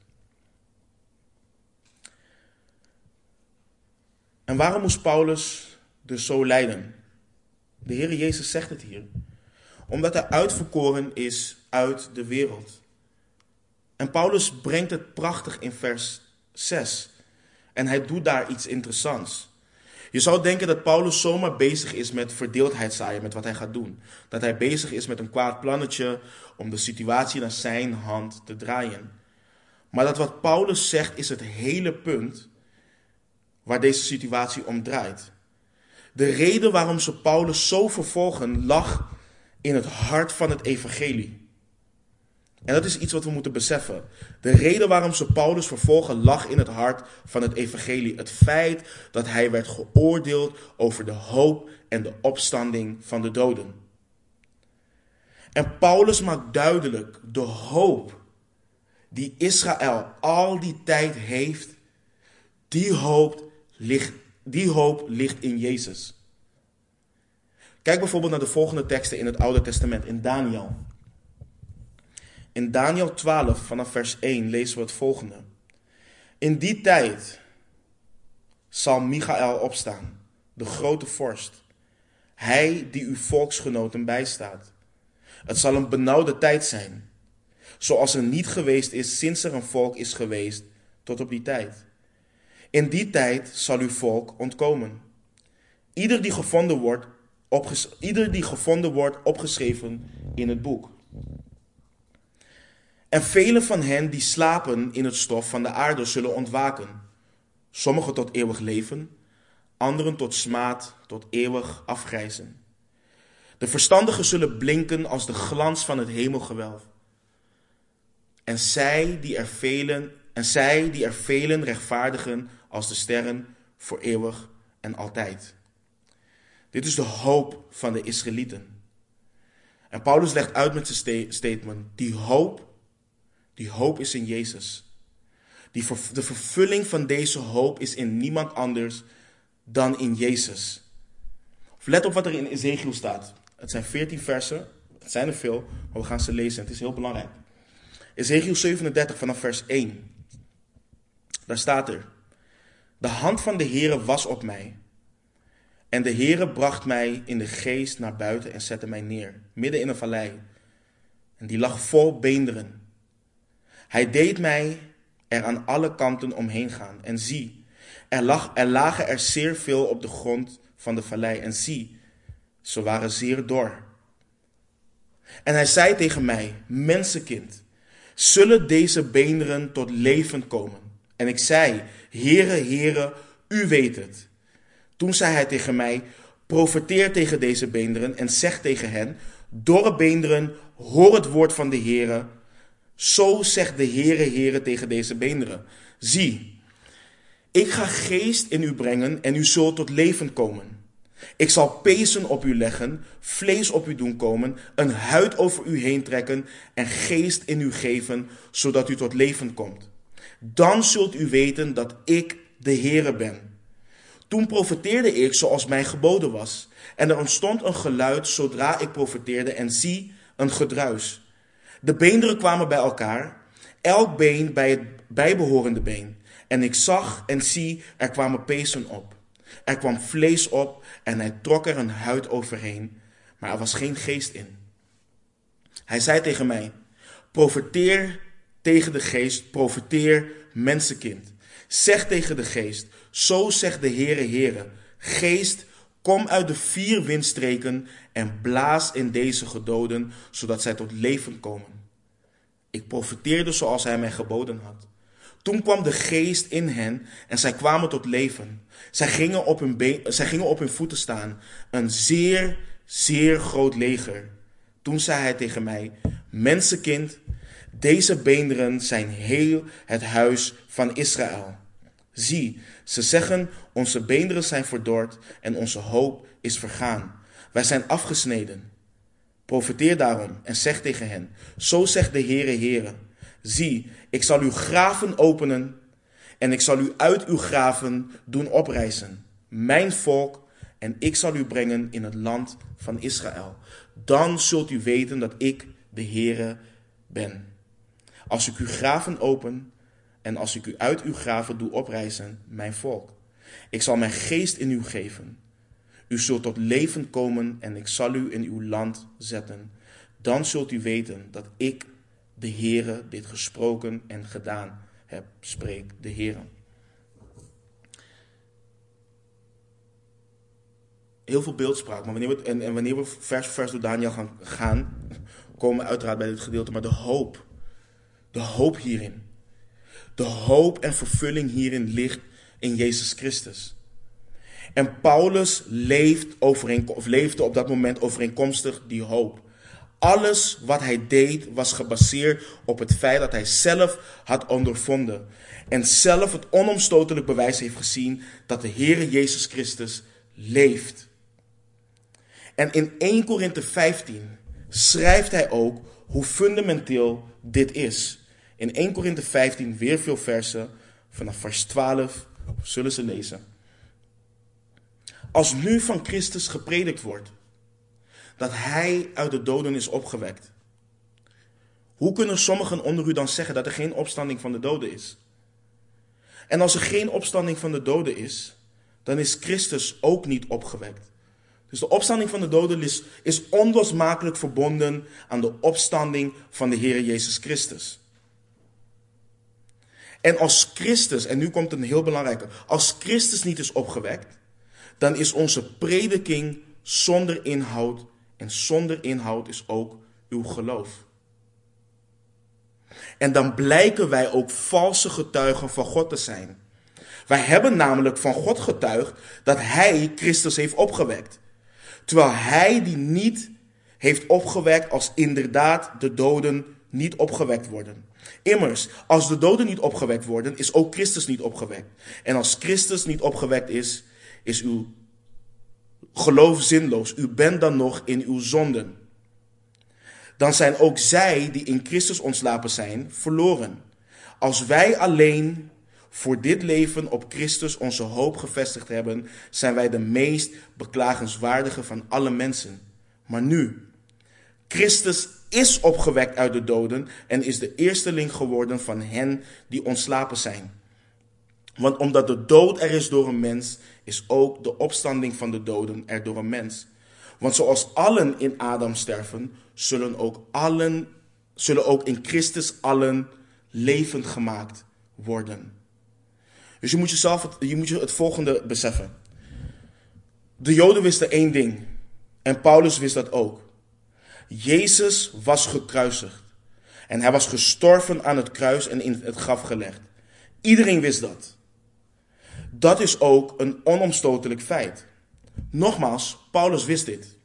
En waarom moest Paulus dus zo lijden. De Heer Jezus zegt het hier. Omdat hij uitverkoren is uit de wereld. En Paulus brengt het prachtig in vers 6. En hij doet daar iets interessants. Je zou denken dat Paulus zomaar bezig is met verdeeldheid zaaien, met wat hij gaat doen. Dat hij bezig is met een kwaad plannetje om de situatie naar zijn hand te draaien. Maar dat wat Paulus zegt is het hele punt waar deze situatie om draait. De reden waarom ze Paulus zo vervolgen lag in het hart van het evangelie. En dat is iets wat we moeten beseffen. De reden waarom ze Paulus vervolgen lag in het hart van het evangelie. Het feit dat hij werd geoordeeld over de hoop en de opstanding van de doden. En Paulus maakt duidelijk de hoop die Israël al die tijd heeft, die hoop ligt, die hoop ligt in Jezus. Kijk bijvoorbeeld naar de volgende teksten in het Oude Testament, in Daniel. In Daniel 12 vanaf vers 1 lezen we het volgende. In die tijd zal Michael opstaan, de grote vorst, hij die uw volksgenoten bijstaat. Het zal een benauwde tijd zijn, zoals er niet geweest is sinds er een volk is geweest tot op die tijd. In die tijd zal uw volk ontkomen. Ieder die gevonden wordt, ieder die gevonden wordt opgeschreven in het boek. En vele van hen die slapen in het stof van de aarde zullen ontwaken. Sommigen tot eeuwig leven, anderen tot smaad, tot eeuwig afgrijzen. De verstandigen zullen blinken als de glans van het hemelgewelf. En zij die er velen, en zij die er velen rechtvaardigen als de sterren voor eeuwig en altijd. Dit is de hoop van de Israëlieten. En Paulus legt uit met zijn statement: die hoop die hoop is in Jezus. Die de vervulling van deze hoop is in niemand anders dan in Jezus. Let op wat er in Ezekiel staat. Het zijn 14 versen. Het zijn er veel, maar we gaan ze lezen. Het is heel belangrijk. Ezekiel 37 vanaf vers 1. Daar staat er. De hand van de Heere was op mij. En de Heere bracht mij in de geest naar buiten en zette mij neer, midden in een vallei. En die lag vol beenderen hij deed mij er aan alle kanten omheen gaan. En zie, er, lag, er lagen er zeer veel op de grond van de vallei. En zie, ze waren zeer dor. En hij zei tegen mij, mensenkind, zullen deze beenderen tot leven komen? En ik zei, Heere, Heere, u weet het. Toen zei hij tegen mij, profeteer tegen deze beenderen en zeg tegen hen, dorre beenderen, hoor het woord van de Heere. Zo zegt de Heere Heere tegen deze beenderen. Zie, ik ga geest in u brengen en u zult tot leven komen. Ik zal pezen op u leggen, vlees op u doen komen, een huid over u heen trekken en geest in u geven, zodat u tot leven komt. Dan zult u weten dat ik de Heere ben. Toen profeteerde ik zoals mij geboden was. En er ontstond een geluid zodra ik profeteerde en zie een gedruis. De beenderen kwamen bij elkaar, elk been bij het bijbehorende been. En ik zag en zie, er kwamen pezen op. Er kwam vlees op en hij trok er een huid overheen, maar er was geen geest in. Hij zei tegen mij: Profeteer tegen de geest, profeteer mensenkind. Zeg tegen de geest: Zo zegt de Heere Heere: Geest, kom uit de vier windstreken en blaas in deze gedoden, zodat zij tot leven komen. Ik profeteerde zoals hij mij geboden had. Toen kwam de geest in hen en zij kwamen tot leven. Zij gingen op hun, been, zij gingen op hun voeten staan, een zeer, zeer groot leger. Toen zei hij tegen mij, mensenkind, deze beenderen zijn heel het huis van Israël. Zie, ze zeggen, onze beenderen zijn verdord en onze hoop is vergaan. Wij zijn afgesneden. Profeteer daarom en zeg tegen hen, zo zegt de Heere Heere, zie, ik zal uw graven openen en ik zal u uit uw graven doen oprijzen, mijn volk, en ik zal u brengen in het land van Israël. Dan zult u weten dat ik de Heere ben. Als ik uw graven open en als ik u uit uw graven doe oprijzen, mijn volk. Ik zal mijn geest in u geven U zult tot leven komen en ik zal u in uw land zetten. Dan zult u weten dat ik, de Heere, dit gesproken en gedaan heb, spreekt de Heere. Heel veel beeldspraak, maar wanneer we, en, en wanneer we vers voor vers door Daniel gaan, gaan, komen we uiteraard bij dit gedeelte, maar de hoop, de hoop hierin, de hoop en vervulling hierin ligt in Jezus Christus. En Paulus leeft of leefde op dat moment overeenkomstig die hoop. Alles wat hij deed was gebaseerd op het feit dat hij zelf had ondervonden. En zelf het onomstotelijk bewijs heeft gezien dat de Heere Jezus Christus leeft. En in 1 Korinthe 15 schrijft hij ook hoe fundamenteel dit is. In 1 Korinthe 15 weer veel versen, vanaf vers 12 zullen ze lezen. Als nu van Christus gepredikt wordt dat hij uit de doden is opgewekt, hoe kunnen sommigen onder u dan zeggen dat er geen opstanding van de doden is? En als er geen opstanding van de doden is, dan is Christus ook niet opgewekt. Dus de opstanding van de doden is, is onlosmakelijk verbonden aan de opstanding van de Heer Jezus Christus. En als Christus, en nu komt een heel belangrijke, als Christus niet is opgewekt, dan is onze prediking zonder inhoud. En zonder inhoud is ook uw geloof. En dan blijken wij ook valse getuigen van God te zijn. Wij hebben namelijk van God getuigd dat Hij Christus heeft opgewekt. Terwijl Hij die niet heeft opgewekt als inderdaad de doden niet opgewekt worden. Immers, als de doden niet opgewekt worden, is ook Christus niet opgewekt. En als Christus niet opgewekt is, is uw geloof zinloos. U bent dan nog in uw zonden. Dan zijn ook zij die in Christus ontslapen zijn, verloren. Als wij alleen voor dit leven op Christus onze hoop gevestigd hebben, zijn wij de meest beklagenswaardige van alle mensen. Maar nu, Christus is opgewekt uit de doden en is de eersteling geworden van hen die ontslapen zijn. Want omdat de dood er is door een mens, is ook de opstanding van de doden er door een mens. Want zoals allen in Adam sterven, zullen ook, allen, zullen ook in Christus allen levend gemaakt worden. Dus je moet jezelf je moet je het volgende beseffen. De Joden wisten één ding. En Paulus wist dat ook. Jezus was gekruisigd. En hij was gestorven aan het kruis en in het graf gelegd. Iedereen wist dat. Dat is ook een onomstotelijk feit. Nogmaals, Paulus wist dit.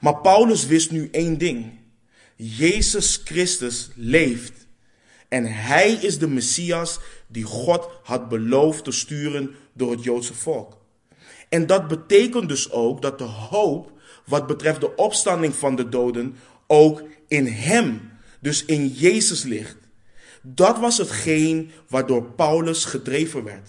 Maar Paulus wist nu één ding. Jezus Christus leeft. En hij is de Messias die God had beloofd te sturen door het Joodse volk. En dat betekent dus ook dat de hoop wat betreft de opstanding van de doden ook in Hem, dus in Jezus ligt. Dat was hetgeen waardoor Paulus gedreven werd.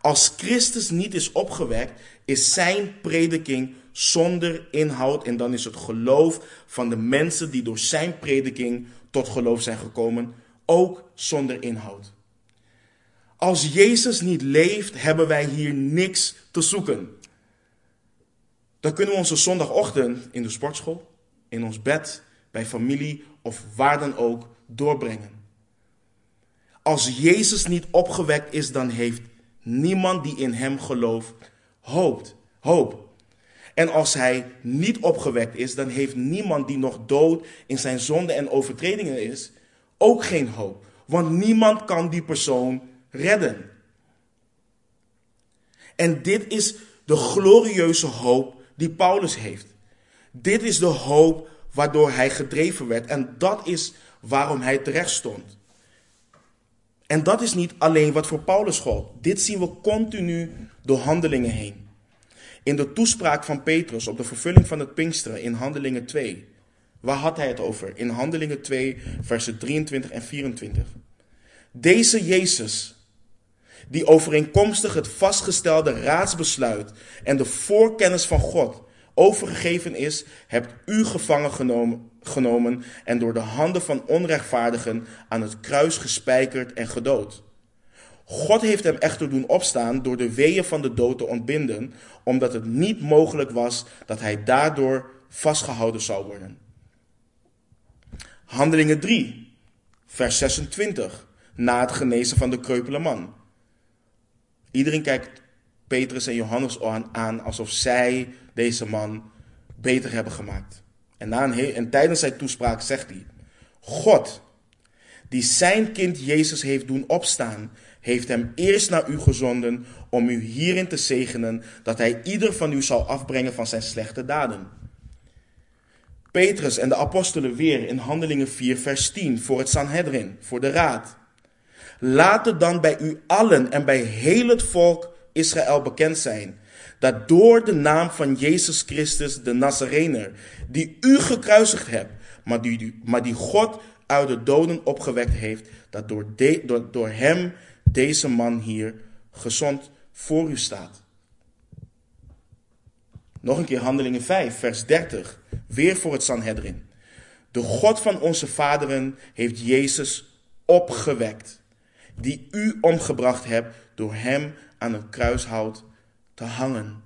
Als Christus niet is opgewekt, is zijn prediking zonder inhoud en dan is het geloof van de mensen die door zijn prediking tot geloof zijn gekomen ook zonder inhoud. Als Jezus niet leeft, hebben wij hier niks te zoeken. Dan kunnen we onze zondagochtend in de sportschool, in ons bed, bij familie of waar dan ook doorbrengen. Als Jezus niet opgewekt is, dan heeft niemand die in hem gelooft hoopt, hoop. En als hij niet opgewekt is, dan heeft niemand die nog dood in zijn zonde en overtredingen is, ook geen hoop. Want niemand kan die persoon redden. En dit is de glorieuze hoop die Paulus heeft. Dit is de hoop waardoor hij gedreven werd. En dat is waarom hij terecht stond. En dat is niet alleen wat voor Paulus gold. Dit zien we continu door handelingen heen. In de toespraak van Petrus op de vervulling van het Pinksteren in Handelingen 2. Waar had hij het over? In Handelingen 2, versen 23 en 24. Deze Jezus, die overeenkomstig het vastgestelde raadsbesluit en de voorkennis van God overgegeven is, hebt u gevangen genomen, genomen en door de handen van onrechtvaardigen aan het kruis gespijkerd en gedood. God heeft hem echter doen opstaan door de weeën van de dood te ontbinden, omdat het niet mogelijk was dat hij daardoor vastgehouden zou worden. Handelingen 3, vers 26, na het genezen van de kreupele man. Iedereen kijkt Petrus en Johannes aan alsof zij deze man beter hebben gemaakt. En, na een en tijdens zijn toespraak zegt hij: God, die zijn kind Jezus heeft doen opstaan, heeft hem eerst naar u gezonden om u hierin te zegenen dat hij ieder van u zal afbrengen van zijn slechte daden. Petrus en de apostelen weer in Handelingen 4, vers 10 voor het Sanhedrin, voor de raad. Laat het dan bij u allen en bij heel het volk Israël bekend zijn dat door de naam van Jezus Christus de Nazarener, die u gekruisigd hebt, maar die, maar die God uit de doden opgewekt heeft, dat door, door, door hem deze man hier gezond voor u staat. Nog een keer Handelingen 5, vers 30, weer voor het Sanhedrin. De God van onze vaderen heeft Jezus opgewekt, die u omgebracht hebt door hem aan een kruishout te hangen.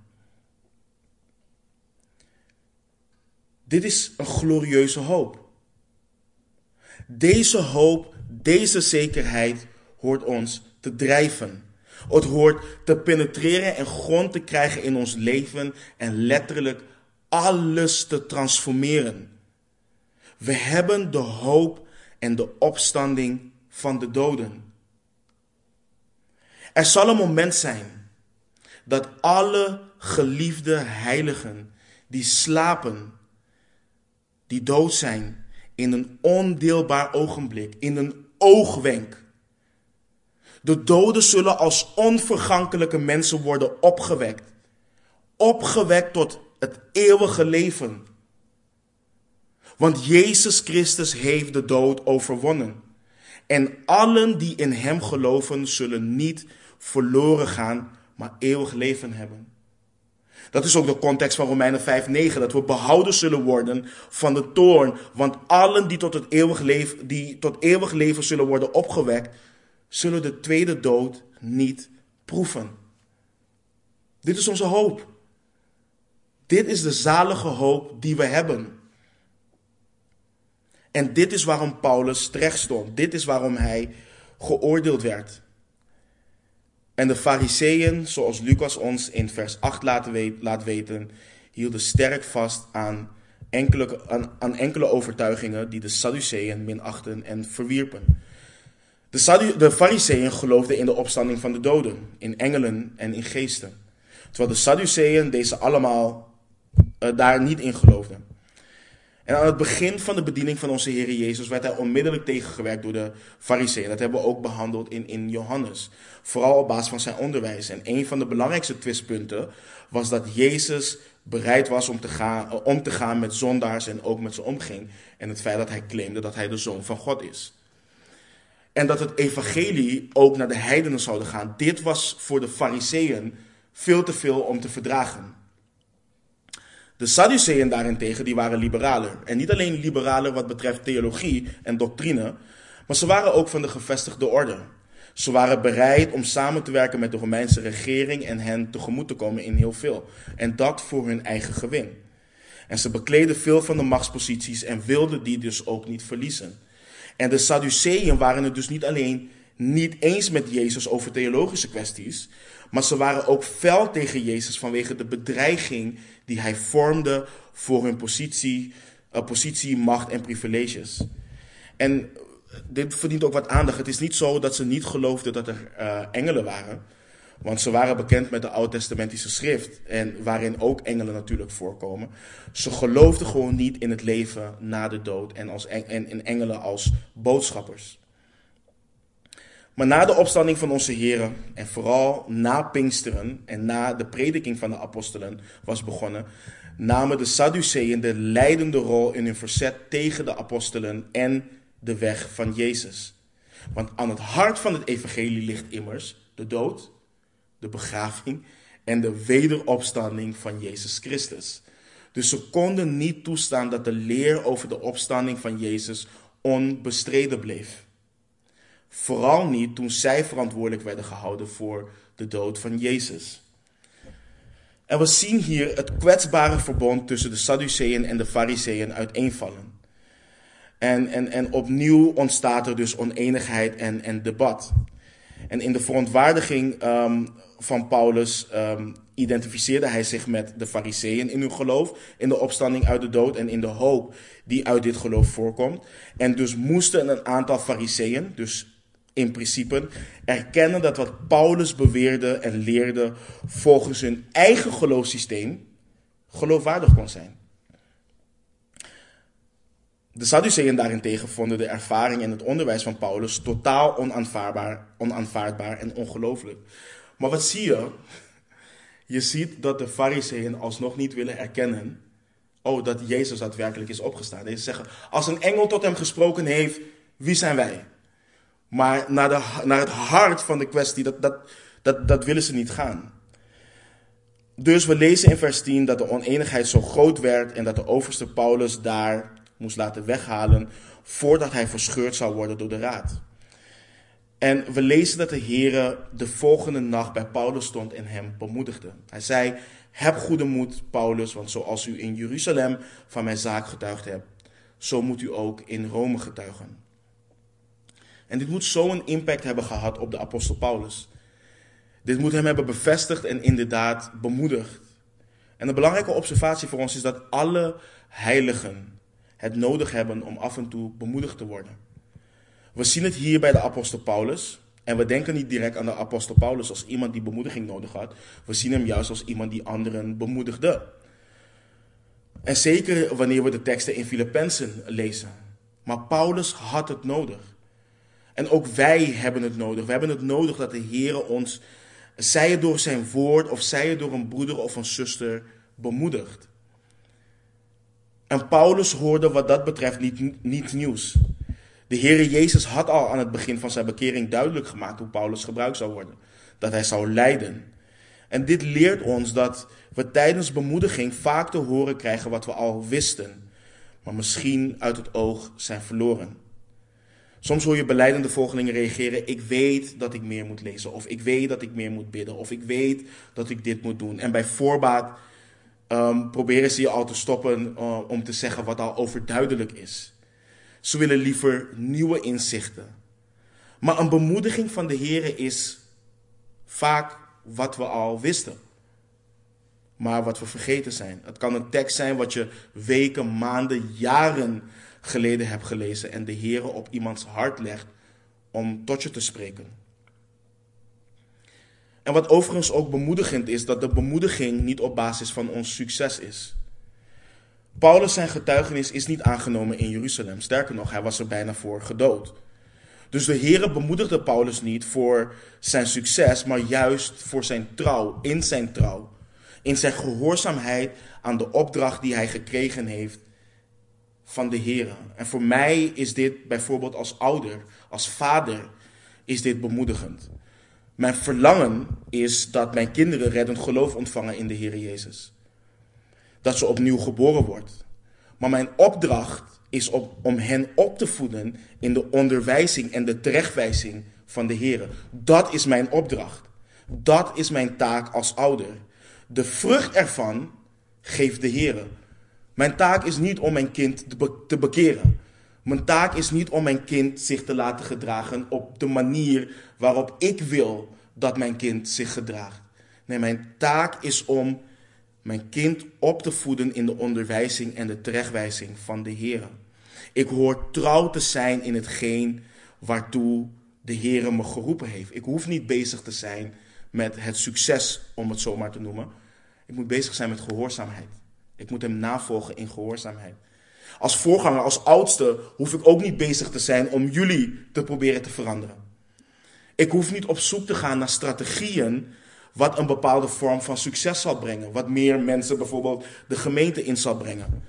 Dit is een glorieuze hoop. Deze hoop, deze zekerheid hoort ons te drijven. Het hoort te penetreren en grond te krijgen in ons leven en letterlijk alles te transformeren. We hebben de hoop en de opstanding van de doden. Er zal een moment zijn dat alle geliefde heiligen die slapen, die dood zijn, in een ondeelbaar ogenblik, in een oogwenk. De doden zullen als onvergankelijke mensen worden opgewekt. Opgewekt tot het eeuwige leven. Want Jezus Christus heeft de dood overwonnen. En allen die in Hem geloven zullen niet verloren gaan, maar eeuwig leven hebben. Dat is ook de context van Romeinen 5:9, dat we behouden zullen worden van de toorn, want allen die tot, het eeuwig leven, die tot eeuwig leven zullen worden opgewekt, zullen de tweede dood niet proeven. Dit is onze hoop. Dit is de zalige hoop die we hebben. En dit is waarom Paulus terecht stond. Dit is waarom hij geoordeeld werd. En de fariseeën, zoals Lucas ons in vers 8 laat weten, hielden sterk vast aan enkele, aan, enkele overtuigingen die de Sadduceeën minachten en verwierpen. De, de fariseeën geloofden in de opstanding van de doden, in engelen en in geesten. Terwijl de Sadduceeën deze allemaal uh, daar niet in geloofden. En aan het begin van de bediening van onze Heer Jezus werd hij onmiddellijk tegengewerkt door de fariseeën. Dat hebben we ook behandeld in, in Johannes. Vooral op basis van zijn onderwijs. En een van de belangrijkste twistpunten was dat Jezus bereid was om te, gaan, eh, om te gaan met zondaars en ook met ze omging. En het feit dat hij claimde dat hij de zoon van God is. En dat het evangelie ook naar de heidenen zou gaan. Dit was voor de fariseeën veel te veel om te verdragen. De Sadduceeën daarentegen, die waren liberaler. En niet alleen liberaler wat betreft theologie en doctrine, maar ze waren ook van de gevestigde orde. Ze waren bereid om samen te werken met de Romeinse regering en hen tegemoet te komen in heel veel. En dat voor hun eigen gewin. En ze bekleden veel van de machtsposities en wilden die dus ook niet verliezen. En de Sadduceeën waren het dus niet alleen niet eens met Jezus over theologische kwesties, maar ze waren ook fel tegen Jezus vanwege de bedreiging die hij vormde voor hun positie, uh, positie macht en privileges. En dit verdient ook wat aandacht. Het is niet zo dat ze niet geloofden dat er uh, engelen waren. Want ze waren bekend met de Oud-testamentische schrift. En waarin ook engelen natuurlijk voorkomen. Ze geloofden gewoon niet in het leven na de dood. En, als en in engelen als boodschappers. Maar na de opstanding van onze heren en vooral na Pinksteren en na de prediking van de apostelen was begonnen, namen de Sadduceeën de leidende rol in hun verzet tegen de apostelen en de weg van Jezus. Want aan het hart van het evangelie ligt immers de dood, de begraving en de wederopstanding van Jezus Christus. Dus ze konden niet toestaan dat de leer over de opstanding van Jezus onbestreden bleef. Vooral niet toen zij verantwoordelijk werden gehouden voor de dood van Jezus. En we zien hier het kwetsbare verbond tussen de Sadduceeën en de Fariseeën uiteenvallen. En, en, en opnieuw ontstaat er dus oneenigheid en, en debat. En in de verontwaardiging um, van Paulus um, identificeerde hij zich met de Fariseeën in hun geloof, in de opstanding uit de dood en in de hoop die uit dit geloof voorkomt. En dus moesten een aantal Fariseeën, dus in principe, erkennen dat wat Paulus beweerde en leerde volgens hun eigen geloofssysteem geloofwaardig kon zijn. De Sadduceeën daarentegen vonden de ervaring en het onderwijs van Paulus totaal onaanvaardbaar, onaanvaardbaar en ongelooflijk. Maar wat zie je? Je ziet dat de Fariseeën alsnog niet willen erkennen oh, dat Jezus daadwerkelijk is opgestaan. Deze zeggen, als een engel tot hem gesproken heeft, wie zijn wij? Maar naar, naar het hart van de kwestie, dat, dat, dat, dat willen ze niet gaan. Dus we lezen in vers 10 dat de oneenigheid zo groot werd en dat de overste Paulus daar moest laten weghalen voordat hij verscheurd zou worden door de raad. En we lezen dat de Heere de volgende nacht bij Paulus stond en hem bemoedigde. Hij zei, heb goede moed, Paulus, want zoals u in Jeruzalem van mijn zaak getuigd hebt, zo moet u ook in Rome getuigen. En dit moet zo'n impact hebben gehad op de apostel Paulus. Dit moet hem hebben bevestigd en inderdaad bemoedigd. En een belangrijke observatie voor ons is dat alle heiligen het nodig hebben om af en toe bemoedigd te worden. We zien het hier bij de apostel Paulus. En we denken niet direct aan de apostel Paulus als iemand die bemoediging nodig had. We zien hem juist als iemand die anderen bemoedigde. En zeker wanneer we de teksten in Filippenzen lezen. Maar Paulus had het nodig. En ook wij hebben het nodig. We hebben het nodig dat de Heer ons, zij het door zijn woord of zij het door een broeder of een zuster, bemoedigt. En Paulus hoorde wat dat betreft niet, niet nieuws. De Heere Jezus had al aan het begin van zijn bekering duidelijk gemaakt hoe Paulus gebruikt zou worden. Dat hij zou lijden. En dit leert ons dat we tijdens bemoediging vaak te horen krijgen wat we al wisten, maar misschien uit het oog zijn verloren. Soms hoor je beleidende volgelingen reageren: Ik weet dat ik meer moet lezen, of ik weet dat ik meer moet bidden, of ik weet dat ik dit moet doen. En bij voorbaat um, proberen ze je al te stoppen uh, om te zeggen wat al overduidelijk is. Ze willen liever nieuwe inzichten. Maar een bemoediging van de Heer is vaak wat we al wisten. Maar wat we vergeten zijn. Het kan een tekst zijn wat je weken, maanden, jaren geleden hebt gelezen en de Heer op iemands hart legt om tot je te spreken. En wat overigens ook bemoedigend is, dat de bemoediging niet op basis van ons succes is. Paulus zijn getuigenis is niet aangenomen in Jeruzalem. Sterker nog, hij was er bijna voor gedood. Dus de Heere bemoedigde Paulus niet voor zijn succes, maar juist voor zijn trouw, in zijn trouw. In zijn gehoorzaamheid aan de opdracht die hij gekregen heeft van de Heere. En voor mij is dit bijvoorbeeld als ouder, als vader, is dit bemoedigend. Mijn verlangen is dat mijn kinderen reddend geloof ontvangen in de Heer Jezus. Dat ze opnieuw geboren wordt. Maar mijn opdracht is om hen op te voeden in de onderwijzing en de terechtwijzing van de Heer. Dat is mijn opdracht. Dat is mijn taak als ouder. De vrucht ervan geeft de Heer. Mijn taak is niet om mijn kind te bekeren. Mijn taak is niet om mijn kind zich te laten gedragen op de manier waarop ik wil dat mijn kind zich gedraagt. Nee, mijn taak is om mijn kind op te voeden in de onderwijzing en de terechtwijzing van de Heer. Ik hoor trouw te zijn in hetgeen waartoe de Heer me geroepen heeft. Ik hoef niet bezig te zijn met het succes, om het zo maar te noemen. Ik moet bezig zijn met gehoorzaamheid. Ik moet hem navolgen in gehoorzaamheid. Als voorganger, als oudste, hoef ik ook niet bezig te zijn om jullie te proberen te veranderen. Ik hoef niet op zoek te gaan naar strategieën wat een bepaalde vorm van succes zal brengen. Wat meer mensen bijvoorbeeld de gemeente in zal brengen.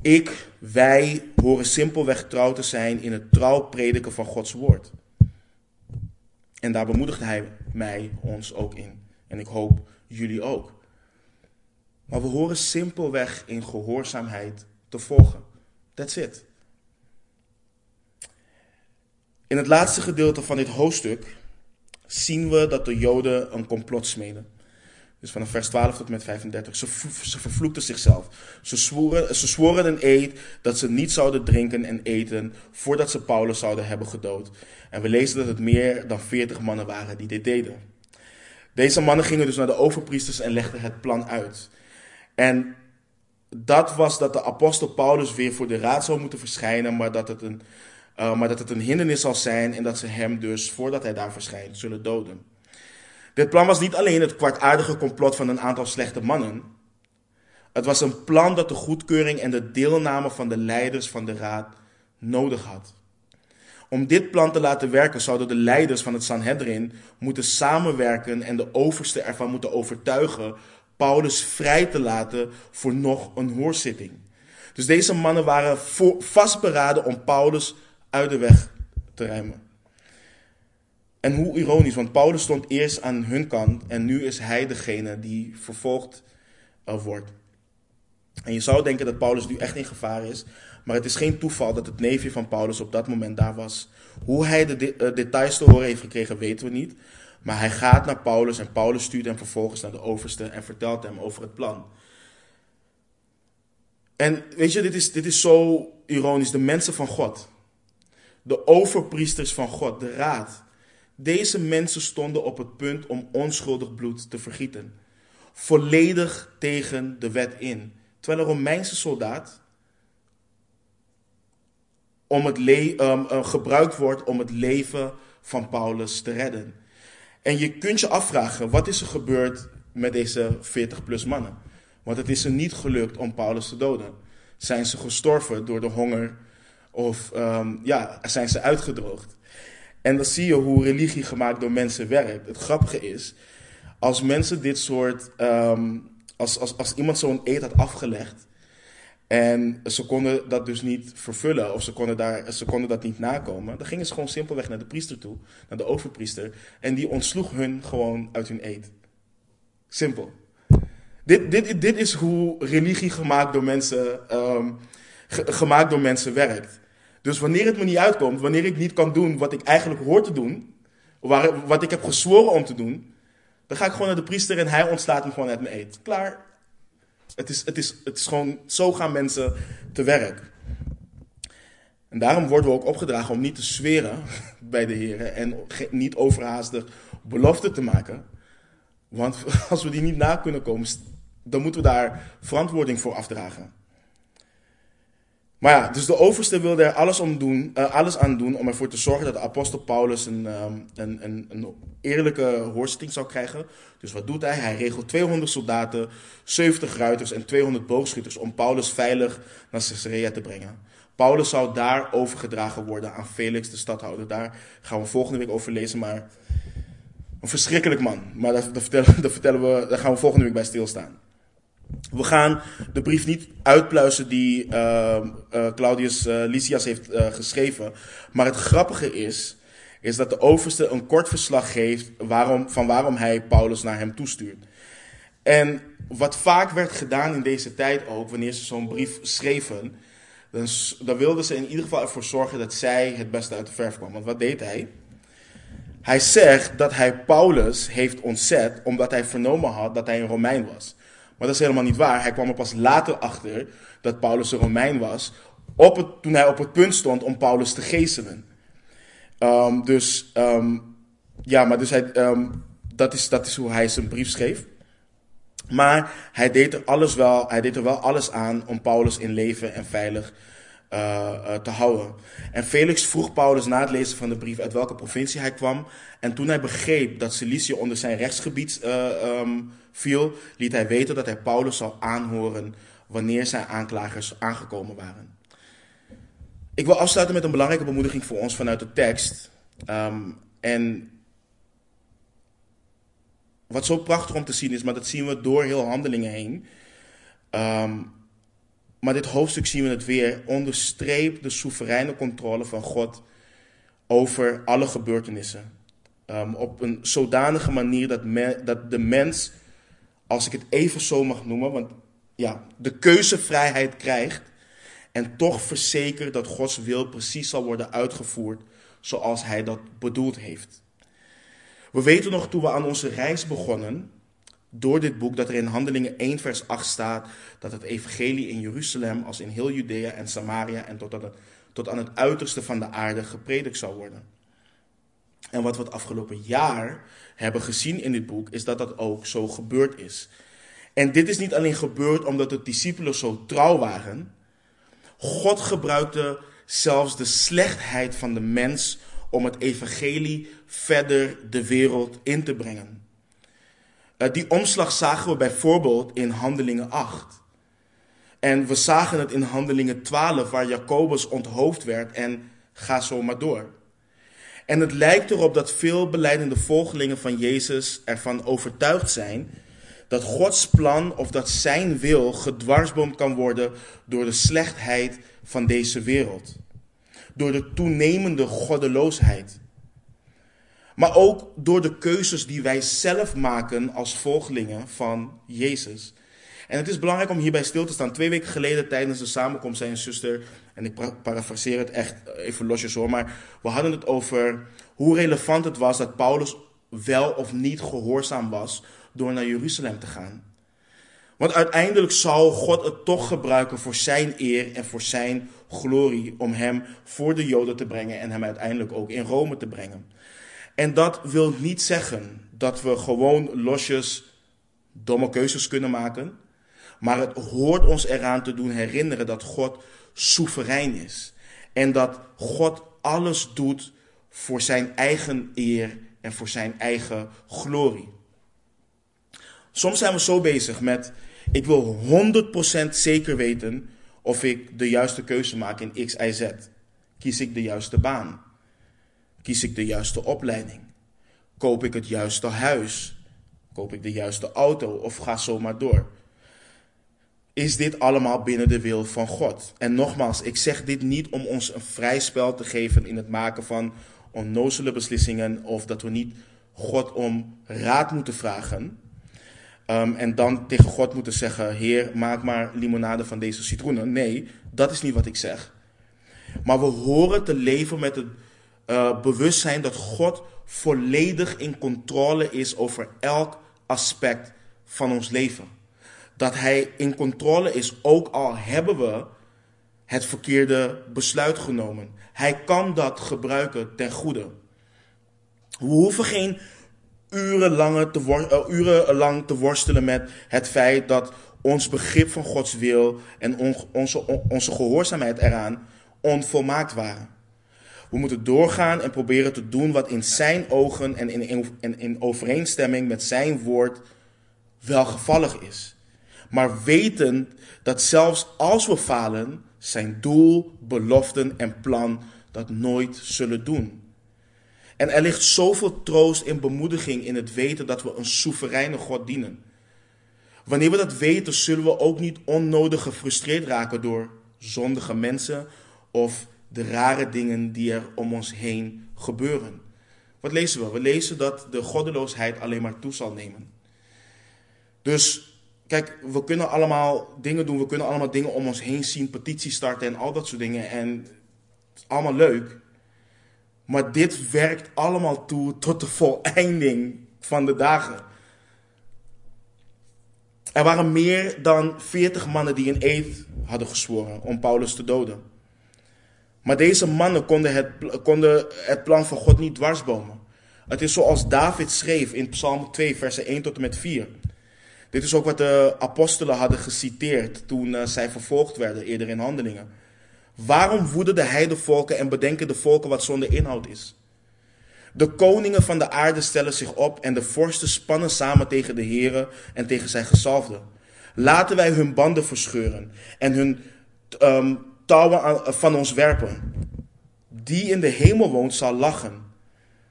Ik, wij horen simpelweg trouw te zijn in het trouw prediken van Gods woord. En daar bemoedigt hij mij, ons ook in. En ik hoop jullie ook. Maar we horen simpelweg in gehoorzaamheid te volgen. That's it. In het laatste gedeelte van dit hoofdstuk zien we dat de Joden een complot smeden. Dus vanaf vers 12 tot met 35. Ze, vervloekten zichzelf. Ze zwoeren, ze zworen een eed dat ze niet zouden drinken en eten voordat ze Paulus zouden hebben gedood. En we lezen dat het meer dan 40 mannen waren die dit deden. Deze mannen gingen dus naar de overpriesters en legden het plan uit. En dat was dat de apostel Paulus weer voor de raad zou moeten verschijnen, maar dat het een, uh, maar dat het een hindernis zal zijn en dat ze hem dus, voordat hij daar verschijnt, zullen doden. Dit plan was niet alleen het kwartaardige complot van een aantal slechte mannen. Het was een plan dat de goedkeuring en de deelname van de leiders van de raad nodig had. Om dit plan te laten werken zouden de leiders van het Sanhedrin moeten samenwerken en de overste ervan moeten overtuigen Paulus vrij te laten voor nog een hoorzitting. Dus deze mannen waren vastberaden om Paulus uit de weg te ruimen. En hoe ironisch, want Paulus stond eerst aan hun kant en nu is hij degene die vervolgd uh, wordt. En je zou denken dat Paulus nu echt in gevaar is, maar het is geen toeval dat het neefje van Paulus op dat moment daar was. Hoe hij de uh, details te horen heeft gekregen, weten we niet. Maar hij gaat naar Paulus en Paulus stuurt hem vervolgens naar de overste en vertelt hem over het plan. En weet je, dit is, dit is zo ironisch. De mensen van God, de overpriesters van God, de raad. Deze mensen stonden op het punt om onschuldig bloed te vergieten. Volledig tegen de wet in. Terwijl een Romeinse soldaat om het um, gebruikt wordt om het leven van Paulus te redden. En je kunt je afvragen, wat is er gebeurd met deze 40 plus mannen? Want het is er niet gelukt om Paulus te doden. Zijn ze gestorven door de honger of um, ja, zijn ze uitgedroogd? En dan zie je hoe religie gemaakt door mensen werkt. Het grappige is, als mensen dit soort, um, als, als, als iemand zo'n eed had afgelegd, en ze konden dat dus niet vervullen of ze konden, daar, ze konden dat niet nakomen. Dan gingen ze gewoon simpelweg naar de priester toe, naar de overpriester. En die ontsloeg hun gewoon uit hun eed. Simpel. Dit, dit, dit is hoe religie gemaakt door, mensen, um, gemaakt door mensen werkt. Dus wanneer het me niet uitkomt, wanneer ik niet kan doen wat ik eigenlijk hoor te doen, wat ik heb gezworen om te doen, dan ga ik gewoon naar de priester en hij ontslaat me gewoon uit mijn eed. Klaar, het is, het, is, het is gewoon, zo gaan mensen te werk. En daarom worden we ook opgedragen om niet te zweren [LAUGHS] bij de Heer en niet overhaastig beloften te maken. Want [LAUGHS] als we die niet na kunnen komen, dan moeten we daar verantwoording voor afdragen. Maar ja, dus de overste wilde er alles, om doen, uh, alles aan doen om ervoor te zorgen dat de apostel Paulus een, um, een, een, een, eerlijke hoorzitting zou krijgen. Dus wat doet hij? Hij regelt 200 soldaten, 70 ruiters en 200 boogschutters om Paulus veilig naar Caesarea te brengen. Paulus zou daar overgedragen worden aan Felix, de stadhouder. Daar gaan we volgende week over lezen, maar een verschrikkelijk man. Maar daar, vertellen, [LAUGHS] vertellen we, daar gaan we volgende week bij stilstaan. We gaan de brief niet uitpluizen die uh, uh, Claudius uh, heeft geschreven. Maar het grappige is, is dat de overste een kort verslag geeft waarom, van waarom hij Paulus naar hem toestuurt. En wat vaak werd gedaan in deze tijd ook, wanneer ze zo'n brief schreven, dan, dan wilden ze in ieder geval ervoor zorgen dat zij het beste uit de verf kwam. Want wat deed hij? Hij zegt dat hij Paulus heeft ontzet omdat hij vernomen had dat hij een Romein was. Maar dat is helemaal niet waar. Hij kwam er pas later achter dat Paulus een Romein was. Op het, toen hij op het punt stond om Paulus te geestelen. Um, dus um, ja, maar dus hij, um, dat, is, dat is hoe hij zijn brief schreef. Maar hij deed er alles wel, hij deed er wel alles aan om Paulus in leven en veilig uh, uh, te houden. En Felix vroeg Paulus na het lezen van de brief uit welke provincie hij kwam. En toen hij begreep dat Cilicië onder zijn rechtsgebied uh, viel, liet hij weten dat hij Paulus zou aanhoren wanneer zijn aanklagers aangekomen waren. Ik wil afsluiten met een belangrijke bemoediging voor ons vanuit de tekst. Um, en wat zo prachtig om te zien is, maar dat zien we door heel handelingen heen. Um, maar dit hoofdstuk zien we het weer. Onderstreept de soevereine controle van God over alle gebeurtenissen. Um, op een zodanige manier dat, dat de mens, als ik het even zo mag noemen, want ja, de keuzevrijheid krijgt en toch verzekerd dat Gods wil precies zal worden uitgevoerd zoals Hij dat bedoeld heeft. We weten nog toen we aan onze reis begonnen, door dit boek, dat er in Handelingen 1 vers 8 staat dat het evangelie in Jeruzalem als in heel Judea en Samaria en tot aan het, tot aan het uiterste van de aarde gepredikt zou worden. En wat we het afgelopen jaar hebben gezien in dit boek, is dat dat ook zo gebeurd is. En dit is niet alleen gebeurd omdat de discipelen zo trouw waren. God gebruikte zelfs de slechtheid van de mens om het evangelie verder de wereld in te brengen. Eh, die omslag zagen we bijvoorbeeld in Handelingen 8. En we zagen het in Handelingen 12, waar Jacobus onthoofd werd en ga zo maar door. En het lijkt erop dat veel beleidende volgelingen van Jezus ervan overtuigd zijn dat Gods plan of dat zijn wil gedwarsboomd kan worden door de slechtheid van deze wereld. Door de toenemende goddeloosheid. Maar ook door de keuzes die wij zelf maken als volgelingen van Jezus. En het is belangrijk om hierbij stil te staan. Twee weken geleden tijdens de samenkomst zei een zuster, en ik parafraseer het echt even losjes hoor, maar we hadden het over hoe relevant het was dat Paulus wel of niet gehoorzaam was door naar Jeruzalem te gaan. Want uiteindelijk zou God het toch gebruiken voor zijn eer en voor zijn glorie om hem voor de Joden te brengen en hem uiteindelijk ook in Rome te brengen. En dat wil niet zeggen dat we gewoon losjes domme keuzes kunnen maken. Maar het hoort ons eraan te doen herinneren dat God soeverein is. En dat God alles doet voor zijn eigen eer en voor zijn eigen glorie. Soms zijn we zo bezig met, ik wil 100% zeker weten of ik de juiste keuze maak in X, Y, Z. Kies ik de juiste baan? Kies ik de juiste opleiding? Koop ik het juiste huis? Koop ik de juiste auto? Of ga zo maar door? Is dit allemaal binnen de wil van God? En nogmaals, ik zeg dit niet om ons een vrij spel te geven in het maken van onnozele beslissingen of dat we niet God om raad moeten vragen. Um, en dan tegen God moeten zeggen: Heer, maak maar limonade van deze citroenen. Nee, dat is niet wat ik zeg. Maar we horen te leven met het uh, bewustzijn dat God volledig in controle is over elk aspect van ons leven. Dat Hij in controle is, ook al hebben we het verkeerde besluit genomen. Hij kan dat gebruiken ten goede. We hoeven geen urenlang te, urenlang te worstelen met het feit dat ons begrip van Gods wil en on, onze, onze gehoorzaamheid eraan onvolmaakt waren. We moeten doorgaan en proberen te doen wat in zijn ogen en in, in, in overeenstemming met zijn woord welgevallig is. Maar weten dat zelfs als we falen, zijn doel, beloften en plan dat nooit zullen doen. En er ligt zoveel troost en bemoediging in het weten dat we een soevereine God dienen. Wanneer we dat weten, zullen we ook niet onnodig gefrustreerd raken door zondige mensen of de rare dingen die er om ons heen gebeuren. Wat lezen we? We lezen dat de goddeloosheid alleen maar toe zal nemen. Dus kijk, we kunnen allemaal dingen doen, we kunnen allemaal dingen om ons heen zien, petities starten en al dat soort dingen. En het is allemaal leuk. Maar dit werkt allemaal toe tot de voleinding van de dagen. Er waren meer dan 40 mannen die een eed hadden gezworen om Paulus te doden. Maar deze mannen konden het, konden het plan van God niet dwarsbomen. Het is zoals David schreef in Psalm 2, versen 1 tot en met 4. Dit is ook wat de apostelen hadden geciteerd toen uh, zij vervolgd werden eerder in handelingen. Waarom woeden de heidevolken en bedenken de volken wat zonder inhoud is? De koningen van de aarde stellen zich op en de vorsten spannen samen tegen de heren en tegen zijn gezalfden. Laten wij hun banden verscheuren en hun um, touwen van ons werpen. Die in de hemel woont zal lachen.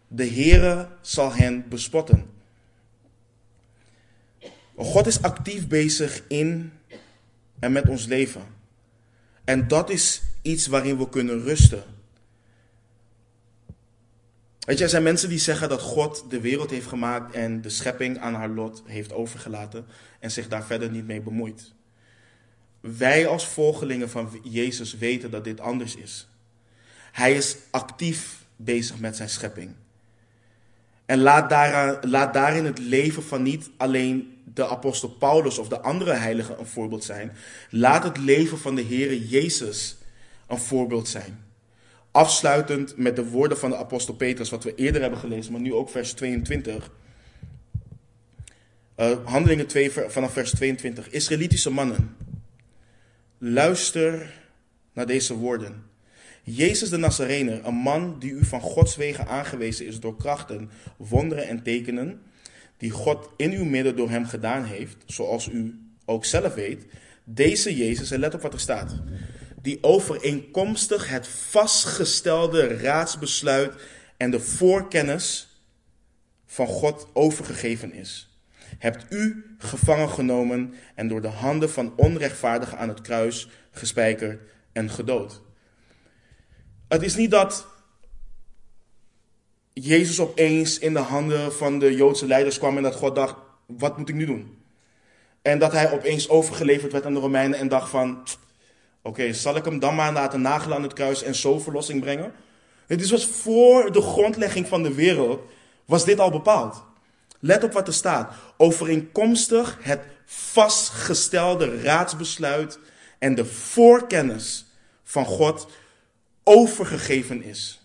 De Heere zal hen bespotten. God is actief bezig in en met ons leven. En dat is iets waarin we kunnen rusten. Weet je, er zijn mensen die zeggen dat God de wereld heeft gemaakt en de schepping aan haar lot heeft overgelaten en zich daar verder niet mee bemoeit. wij als volgelingen van Jezus weten dat dit anders is. Hij is actief bezig met zijn schepping. En laat, daaraan, laat daarin het leven van niet alleen de apostel Paulus of de andere heiligen een voorbeeld zijn. Laat het leven van de Heere Jezus een voorbeeld zijn. Afsluitend met de woorden van de apostel Petrus, wat we eerder hebben gelezen, maar nu ook vers 22. Uh, handelingen 2 vanaf vers 22. Israëlitische mannen, luister naar deze woorden. Jezus de Nazarener, een man die u van Gods wegen aangewezen is door krachten, wonderen en tekenen, die God in uw midden door hem gedaan heeft, zoals u ook zelf weet. Deze Jezus, en let op wat er staat, die overeenkomstig het vastgestelde raadsbesluit en de voorkennis van God overgegeven is. Hebt u gevangen genomen en door de handen van onrechtvaardigen aan het kruis gespijkerd en gedood. Het is niet dat Jezus opeens in de handen van de Joodse leiders kwam en dat God dacht, wat moet ik nu doen? En dat hij opeens overgeleverd werd aan de Romeinen en dacht van, oké, zal ik hem dan maar laten nagelen aan het kruis en zo verlossing brengen? Het is was voor de grondlegging van de wereld, was dit al bepaald. Let op wat er staat. Overeenkomstig het vastgestelde raadsbesluit en de voorkennis van God overgegeven is.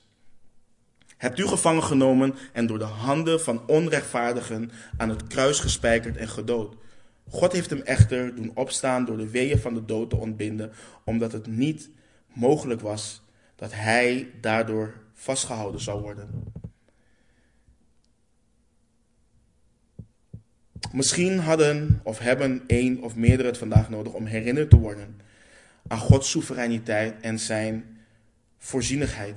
Hebt u gevangen genomen en door de handen van onrechtvaardigen aan het kruis gespijkerd en gedood. God heeft hem echter doen opstaan door de weeën van de dood te ontbinden, omdat het niet mogelijk was dat hij daardoor vastgehouden zou worden. Misschien hadden of hebben één of meerdere het vandaag nodig om herinnerd te worden aan Gods soevereiniteit en zijn voorzienigheid.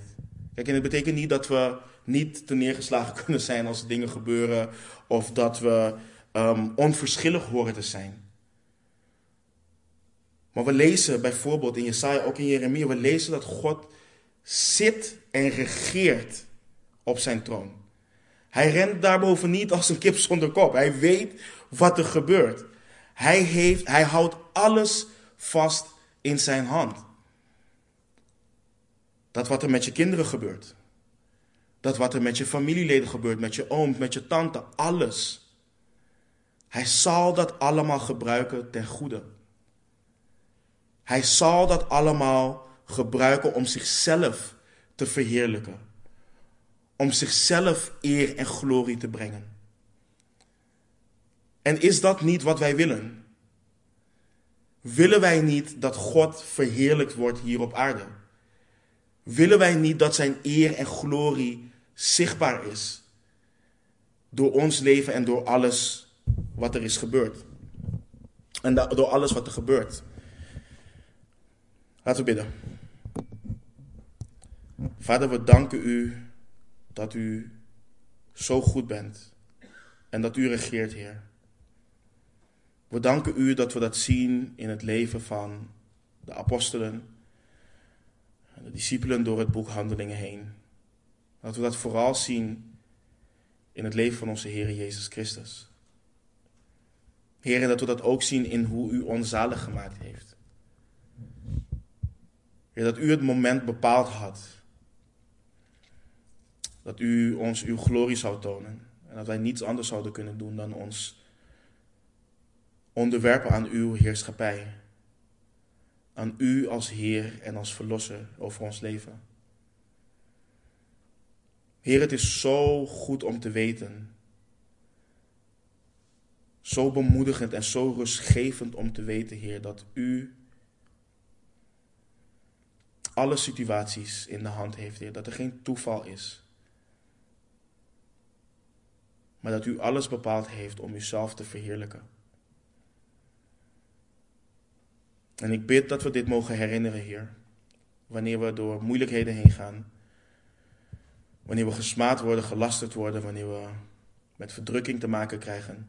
En het betekent niet dat we niet te neergeslagen [LAUGHS] kunnen zijn als dingen gebeuren of dat we um, onverschillig horen te zijn. Maar we lezen bijvoorbeeld in Jesaja, ook in Jeremia, we lezen dat God zit en regeert op zijn troon. Hij rent daarboven niet als een kip zonder kop. Hij weet wat er gebeurt. Hij, heeft, hij houdt alles vast in zijn hand. Dat wat er met je kinderen gebeurt. Dat wat er met je familieleden gebeurt, met je oom, met je tante, alles. Hij zal dat allemaal gebruiken ten goede. Hij zal dat allemaal gebruiken om zichzelf te verheerlijken. Om zichzelf eer en glorie te brengen. En is dat niet wat wij willen? Willen wij niet dat God verheerlijkt wordt hier op aarde? Willen wij niet dat zijn eer en glorie zichtbaar is? Door ons leven en door alles wat er is gebeurd. En door alles wat er gebeurt. Laten we bidden. Vader, we danken u dat u zo goed bent en dat u regeert, Heer. We danken u dat we dat zien in het leven van de apostelen de discipelen door het boek Handelingen heen. Dat we dat vooral zien in het leven van onze Heer Jezus Christus. Heer, dat we dat ook zien in hoe u ons zalig gemaakt heeft. Heer, dat u het moment bepaald had. Dat u ons uw glorie zou tonen. En dat wij niets anders zouden kunnen doen dan ons onderwerpen aan uw heerschappij. Aan u als Heer en als Verlosser over ons leven. Heer, het is zo goed om te weten. Zo bemoedigend en zo rustgevend om te weten, Heer, dat u alle situaties in de hand heeft, Heer. Dat er geen toeval is. Maar dat u alles bepaald heeft om uzelf te verheerlijken. En ik bid dat we dit mogen herinneren, Heer. Wanneer we door moeilijkheden heen gaan. Wanneer we gesmaad worden, gelasterd worden, wanneer we met verdrukking te maken krijgen.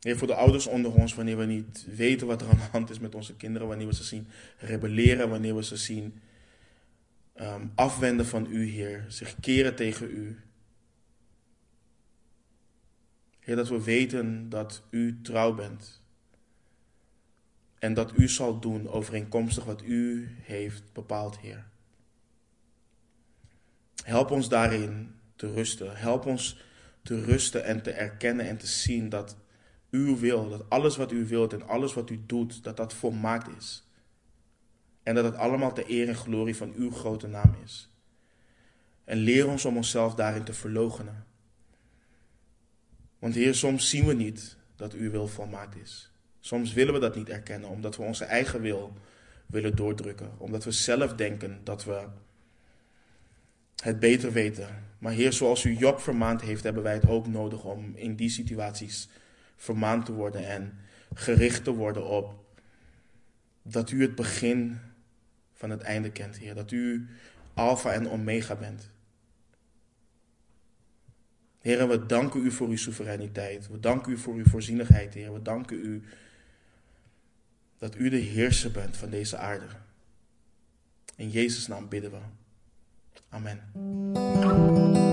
Heer, voor de ouders onder ons, wanneer we niet weten wat er aan de hand is met onze kinderen, wanneer we ze zien rebelleren, wanneer we ze zien um, afwenden van U, Heer, zich keren tegen U. Heer, dat we weten dat U trouw bent En dat u zal doen overeenkomstig wat u heeft bepaald, Heer. Help ons daarin te rusten. Help ons te rusten en te erkennen en te zien dat uw wil, dat alles wat u wilt en alles wat u doet, dat dat volmaakt is. En dat het allemaal ter eer en glorie van uw grote naam is. En leer ons om onszelf daarin te verloochenen. Want Heer, soms zien we niet dat uw wil volmaakt is. Soms willen we dat niet erkennen, omdat we onze eigen wil willen doordrukken. Omdat we zelf denken dat we het beter weten. Maar Heer, zoals u Job vermaand heeft, hebben wij het ook nodig om in die situaties vermaand te worden en gericht te worden op dat u het begin van het einde kent, Heer. Dat u Alpha en Omega bent. Heer, we danken u voor uw soevereiniteit. We danken u voor uw voorzienigheid, Heer. We danken u dat u de heerser bent van deze aarde. In Jezus' naam bidden we. Amen.